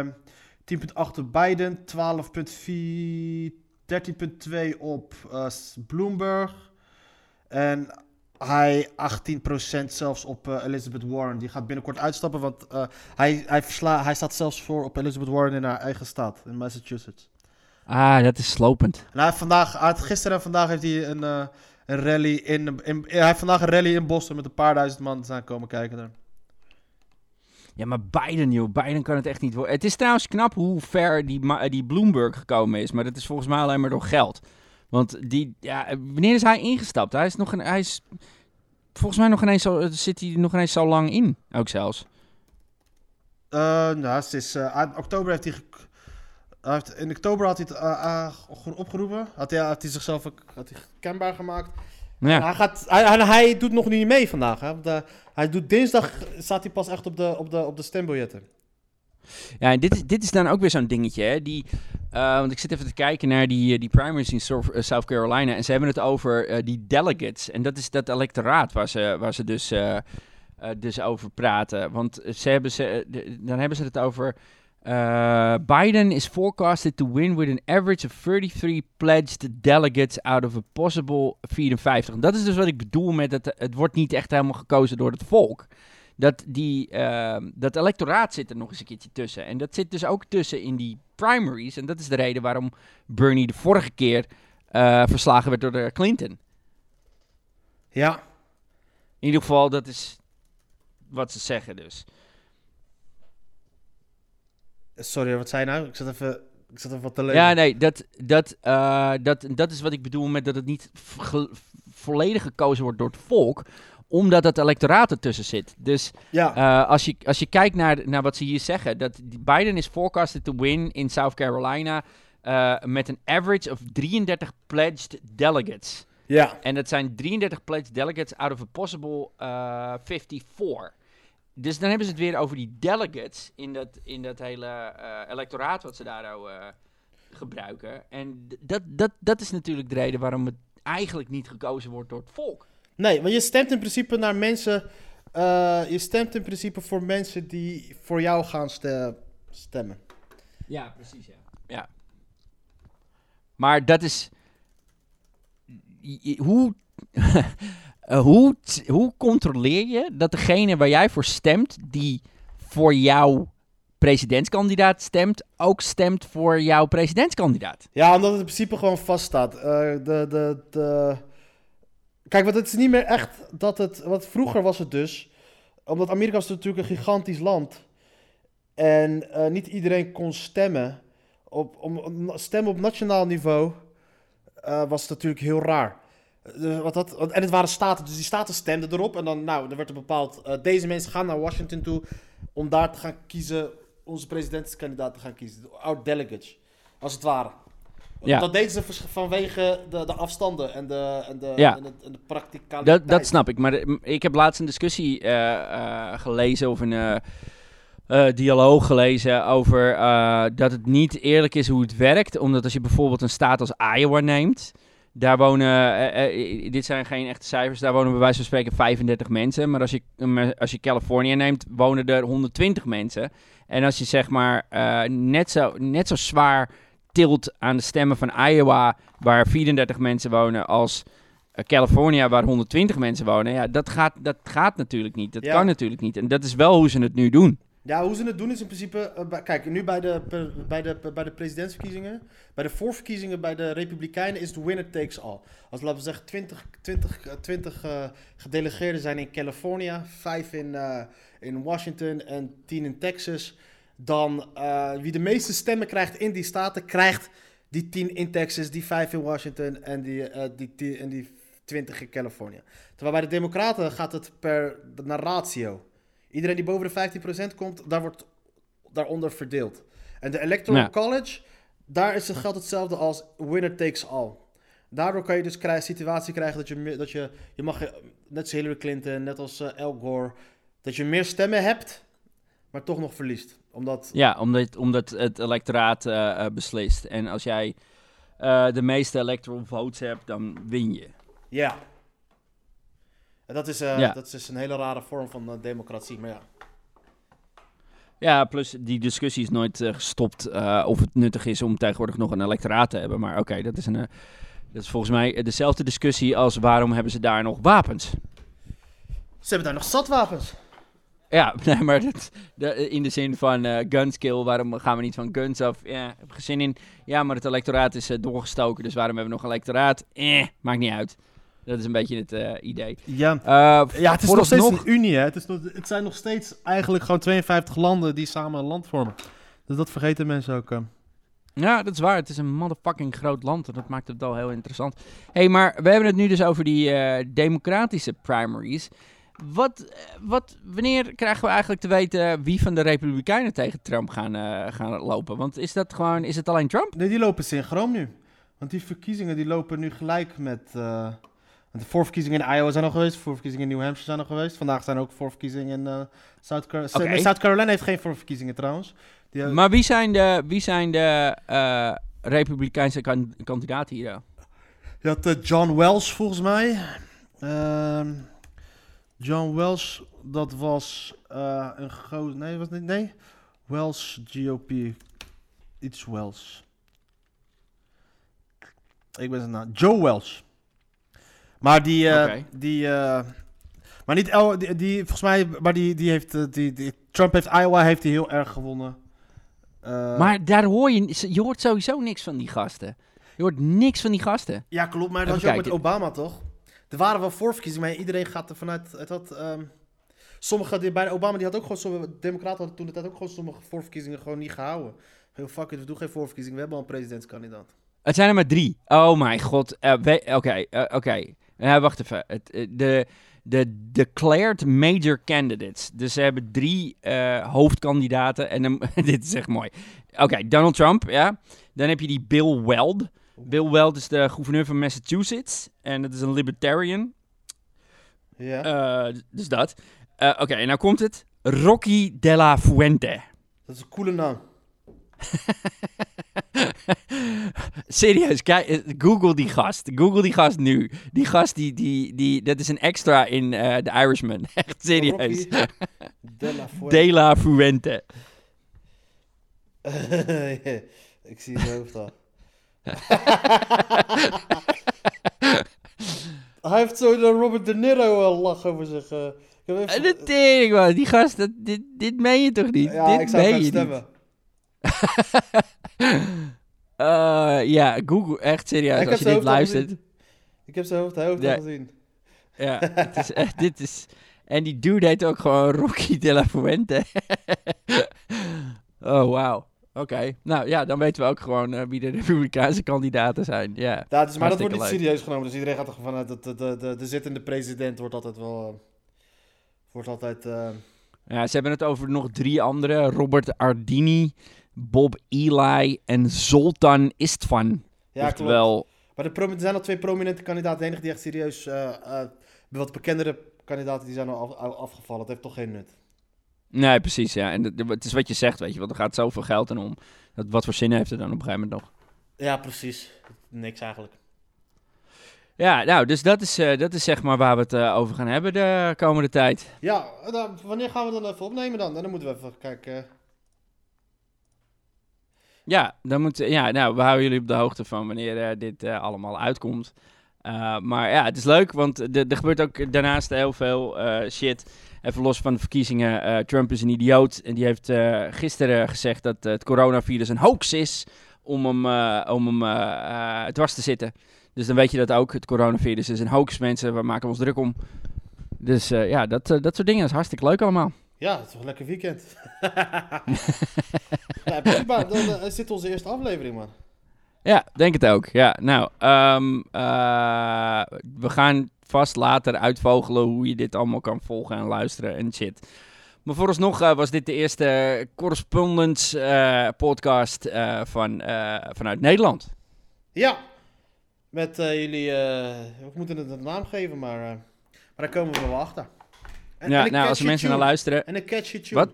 10,8 op Biden, 12,4, 13,2 op eh, Bloomberg en hij 18% zelfs op eh, Elizabeth Warren. Die gaat binnenkort uitstappen, want eh, hij, hij, versla, hij staat zelfs voor op Elizabeth Warren in haar eigen staat, in Massachusetts. Ah, dat is slopend. En hij vandaag, hij had- gisteren en vandaag heeft hij een, eh, een rally in, in, Hij heeft vandaag een rally in Boston met een paar duizend man zijn komen kijken daar. Ja, maar Biden, joh. Biden kan het echt niet worden. Het is trouwens knap hoe ver die, die Bloomberg gekomen is. Maar dat is volgens mij alleen maar door geld. Want die, ja, wanneer is hij ingestapt? Hij is nog een, hij is volgens mij nog ineens zo, zit hij nog ineens zo lang in. Ook zelfs. Eh, nou, het is, eh, uit oktober heeft hij, hij heeft, in oktober had hij het eh, eh, ge- opgeroepen. Had hij, had hij zichzelf had hij kenbaar gemaakt. Ja, Hij, gaat, hij, hij, doet nog niet mee vandaag. Hè? Want, eh, hij doet dinsdag staat hij pas echt op de, op de, op de stembiljetten. Ja en dit, is, dit is dan ook weer zo'n dingetje. Hè? Die, eh, want ik zit even te kijken naar die, eh, die primaries in South eh, South Carolina. En ze hebben het over die delegates. En dat is dat electoraat waar ze, waar ze dus, dus over praten. Want ze hebben ze, dan hebben ze het over... Biden is forecasted to win with an average of 33 pledged delegates out of a possible 54. En dat is dus wat ik bedoel met dat het wordt niet echt helemaal gekozen door het volk. Dat, die, ehm, dat electoraat zit er nog eens een keertje tussen. En dat zit dus ook tussen in die primaries. En dat is de reden waarom Bernie de vorige keer eh, verslagen werd door de Clinton. Ja. In ieder geval, dat is wat ze zeggen dus. Sorry, wat zei je nou? Ik zat even, ik zat even wat te lezen. Ja, nee, dat, dat, eh, dat, dat is wat ik bedoel met dat het niet volledig gekozen wordt door het volk, omdat het electoraat ertussen zit. Dus Ja. eh, als, je, als je kijkt naar, naar wat ze hier zeggen, dat Biden is forecasted to win in South Carolina eh, met een average of 33 pledged delegates. ja. En dat zijn 33 pledged delegates out of a possible eh 54. Dus dan hebben ze het weer over die delegates in dat, in dat hele electoraat wat ze daar gebruiken. En dat, dat, dat is natuurlijk de reden waarom het eigenlijk niet gekozen wordt door het volk. Nee, want je stemt in principe naar mensen. eh, je stemt in principe voor mensen die voor jou gaan ste- stemmen. Ja, precies, ja. ja. Maar dat is... Hoe... <laughs> eh, hoe, hoe controleer je dat degene waar jij voor stemt, die voor jouw presidentskandidaat stemt, ook stemt voor jouw presidentskandidaat? Ja, omdat het in principe gewoon vaststaat. Eh de, de, de... Kijk, want het is niet meer echt dat het... Want vroeger was het dus... Omdat Amerika is natuurlijk een gigantisch land. En eh, niet iedereen kon stemmen. Op, om, stemmen op nationaal niveau eh, was natuurlijk heel raar. Eh, wat dat, en het waren staten, dus die staten stemden erop. En dan, nou, er werd er bepaald... deze mensen gaan naar Washington toe om daar te gaan kiezen... onze presidentskandidaat te gaan kiezen. Our delegates, als het ware. Ja. Dat deden ze vanwege de, de afstanden en de, en de, Ja. en de, en de practicaliteit. Dat, dat snap ik. Maar eh, m- ik heb laatst een discussie eh, eh, gelezen of een eh, dialoog gelezen over dat het niet eerlijk is hoe het werkt. Omdat als je bijvoorbeeld een staat als Iowa neemt. Daar wonen, dit zijn geen echte cijfers, daar wonen bij wijze van spreken 35 mensen. Maar als je, als je Californië neemt, wonen er 120 mensen. En als je zeg maar net, zo, net zo zwaar tilt aan de stemmen van Iowa, waar 34 mensen wonen, als eh, California, waar 120 mensen wonen. Ja, dat gaat, dat gaat natuurlijk niet. Dat Ja. kan natuurlijk niet. En dat is wel hoe ze het nu doen. Ja, hoe ze het doen is in principe... eh, kijk, nu bij de, bij, de, bij de presidentsverkiezingen... Bij de voorverkiezingen bij de Republikeinen is het winner takes all. Als laten we zeggen 20, 20, eh, 20 eh, gedelegeerden zijn in California... 5 in, eh, in Washington en 10 in Texas... Dan eh, wie de meeste stemmen krijgt in die staten... krijgt die 10 in Texas, die 5 in Washington en die, eh, die, 10 en die 20 in California. Terwijl bij de Democraten gaat het per naar ratio. Iedereen die boven de 15% komt, daar wordt daaronder verdeeld. En de Electoral Ja. College, daar is het geld hetzelfde als winner takes all. Daardoor kan je dus krijgen, situatie krijgen dat je, dat je, je mag, eh, net als Hillary Clinton, net als eh, Al Gore, dat je meer stemmen hebt, maar toch nog verliest. Omdat, Ja, omdat, omdat het electoraat eh, eh, beslist. En als jij eh, de meeste electoral votes hebt, dan win je. ja. En dat is, eh, Ja. dat is een hele rare vorm van democratie, maar ja. Ja, plus die discussie is nooit gestopt eh, of het nuttig is om tegenwoordig nog een electoraat te hebben. Maar oké, dat is een... dat is volgens mij dezelfde discussie als waarom hebben ze daar nog wapens? Ze hebben daar nog zat wapens. Ja, <laughs> nee, maar dat, in de zin van eh gunskill, waarom gaan we niet van guns af? Ja, heb ik geen zin in. Ja, maar het electoraat is eh, doorgestoken, dus waarom hebben we nog een electoraat? Eh, maakt niet uit. Dat is een beetje het eh, idee. Ja. Eh, Ja, het is nog steeds een unie, hè. Het, is nog, het zijn nog steeds eigenlijk gewoon 52 landen die samen een land vormen. Dus dat vergeten mensen ook. Ja, dat is waar. Het is een motherfucking groot land en dat maakt het al heel interessant. hey, maar we hebben het nu dus over die eh, democratische primaries. Wat, eh, wat, wanneer krijgen we eigenlijk te weten wie van de Republikeinen tegen Trump gaan, eh, gaan lopen? Want is dat gewoon, is het alleen Trump? Nee, die lopen synchroon nu. Want die verkiezingen die lopen nu gelijk met... eh, de voorverkiezingen in Iowa zijn al geweest, de voorverkiezingen in New Hampshire zijn al geweest. Vandaag zijn ook voorverkiezingen in eh South Carolina. South Carolina heeft geen voorverkiezingen trouwens. Die, Maar wie zijn de, wie zijn de Republikeinse kan- kandidaten hier? dan? Je had John Wells volgens mij. Ehm, John Wells, dat was eh, een groot... Nee, was niet... Nee. Wells GOP. Iets Wells. Ik ben zijn naam. Joe Wells. Maar die... eh, die eh, maar niet... El, die, die, volgens mij... Maar die, die heeft... die, die, Trump heeft Iowa heeft hij heel erg gewonnen. Maar daar hoor je, je hoort sowieso niks van die gasten. Je hoort niks van die gasten. Ja, klopt, maar dat was je ook met. Obama, toch? Er waren wel voorverkiezingen, maar iedereen gaat er vanuit... Het had, ehm, sommige, die, bij Obama, die had ook gewoon... Sommige, democraten hadden toen de tijd ook gewoon sommige voorverkiezingen gewoon niet gehouden. Heel fuck it, we doen geen voorverkiezingen, we hebben al een presidentskandidaat. Het zijn er maar drie. Oh mijn god. Eh, we- Oké, eh, oké. Wacht even. Eh, de, de declared major candidates. Dus ze hebben drie eh, hoofdkandidaten. En <laughs> dit is echt mooi. Oké, Donald Trump, ja. Dan heb je die Bill Weld. Bill Weld is de gouverneur van Massachusetts. En dat is een libertarian. Ja, Eh, dus dat. Eh, Oké, en nou komt het. Rocky de la Fuente. dat is een coole naam. <laughs> Serieus, kijk, eh, Google die gast. Google die gast nu. Die gast, die, die, die, dat is een extra in eh The Irishman. <laughs> Echt serieus. <laughs> De La Fuente. De la Fuente. Ik zie zijn hoofd al. <laughs> Hij heeft zo de Robert De Niro al lach over zich. eh. Ik heb even- En de tering, man. Die gast, dat, dit, dit meen je toch niet? ja, dit ik zou meen je stemmen. <laughs> Eh, ja, Google, echt serieus. Ik als je dit luistert. Ik heb zijn hoofd, hoofd Ja. al gezien. Ja, <laughs> het is echt, dit is... En die dude heet ook gewoon Rocky de la Fuente. oh, wauw. Oké. Nou ja, dan weten we ook gewoon eh, wie de <laughs> Republikeinse kandidaten zijn. Ja. Maar dat wordt niet leuk. serieus genomen. Dus iedereen gaat er vanuit dat de, de, de, de zittende president wordt altijd wel... eh, wordt altijd... eh, ja, ze hebben het over nog drie andere. Robert Ardini, Bob Eli en Zoltan Istvan. ja, klopt. Maar er zijn al twee prominente kandidaten. De enige die echt serieus... eh, eh, wat bekendere kandidaten die zijn al af- af- afgevallen. Het heeft toch geen nut. Nee, precies, ja. En het is wat je zegt, weet je, want er gaat zoveel geld in om. Dat, wat voor zin heeft het dan op een gegeven moment nog? Ja, precies. Niks eigenlijk. Ja, nou, dus dat is, eh, dat is zeg maar waar we het eh, over gaan hebben de komende tijd. Ja, dan, wanneer gaan we dan even opnemen dan? Dan moeten we even kijken. eh. Ja, dan moet, ja, nou, we houden jullie op de hoogte van wanneer eh, dit eh, allemaal uitkomt. Eh, maar ja, het is leuk, want er er gebeurt ook daarnaast heel veel eh, shit. Even los van de verkiezingen. eh, Trump is een idioot. En die heeft eh, gisteren gezegd dat eh, het coronavirus een hoax is om hem, om hem dwars te zitten. Dus dan weet je dat ook. Het coronavirus is een hoax, mensen. We maken ons druk om. Dus ja, dat, dat soort dingen is hartstikke leuk allemaal. Ja, het is toch een lekker weekend. <laughs> ja. Dan dit onze eerste aflevering, man. Ja, denk het ook. Ja, nou, ehm, eh, we gaan vast later uitvogelen hoe je dit allemaal kan volgen en luisteren en shit. Maar vooralsnog eh, was dit de eerste correspondence eh, podcast van, vanuit Nederland. Ja. Met jullie... we moeten het een naam geven, maar... maar daar komen we wel achter. En, ja, en nou, als mensen naar luisteren. En een catchy tune. Wat?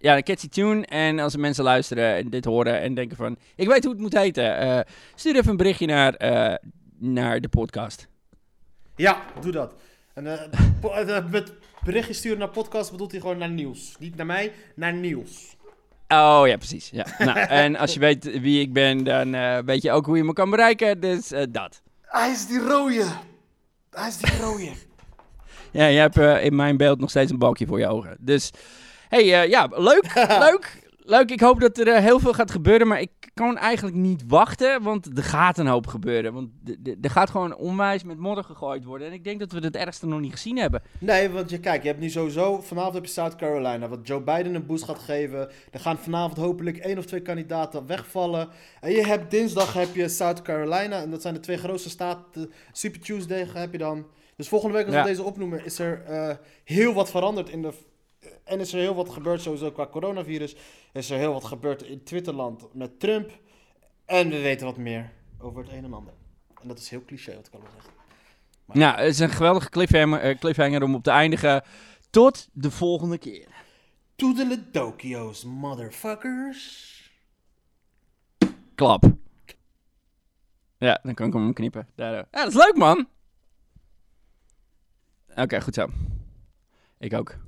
Ja, een catchy tune. En als mensen luisteren en dit horen en denken van... Ik weet hoe het moet heten. eh, stuur even een berichtje naar, eh, naar de podcast. Ja, doe dat. En eh, <laughs> eh, met berichtjes sturen naar podcast bedoelt hij gewoon naar Niels. Niet naar mij, naar Niels. Oh ja, precies. Ja. <laughs> nou, en als je weet wie ik ben, dan eh, weet je ook hoe je me kan bereiken. Dus dat. Hij is die rode. Hij is die rode. <laughs> Ja, je hebt eh, in mijn beeld nog steeds een balkje voor je ogen. Dus, hey, eh, ja, leuk, <laughs> leuk. Leuk, ik hoop dat er eh, heel veel gaat gebeuren, maar ik kan eigenlijk niet wachten, want er gaat een hoop gebeuren. Want er gaat gewoon onwijs met modder gegooid worden. En ik denk dat we het ergste nog niet gezien hebben. Nee, want je, kijk, je hebt nu sowieso... Vanavond heb je South Carolina, wat Joe Biden een boost gaat geven. Er gaan vanavond hopelijk één of twee kandidaten wegvallen. En je hebt dinsdag heb je South Carolina. En dat zijn de twee grootste staten. Super Tuesday heb je dan. Dus volgende week als Ja. we deze opnoemen, is er eh, heel wat veranderd in de... En is er heel wat gebeurd sowieso qua coronavirus. Is er heel wat gebeurd in Twitterland met Trump. En we weten wat meer over het een en ander. En dat is heel cliché wat ik al zeggen. Nou, het is een geweldige cliffhanger, eh, cliffhanger om op te eindigen. Tot de volgende keer. Toedeledokios, motherfuckers. Klap. Ja, dan kan ik hem knippen. Daar, eh. Ja, dat is leuk, man. Oké, goed zo. Ik ook.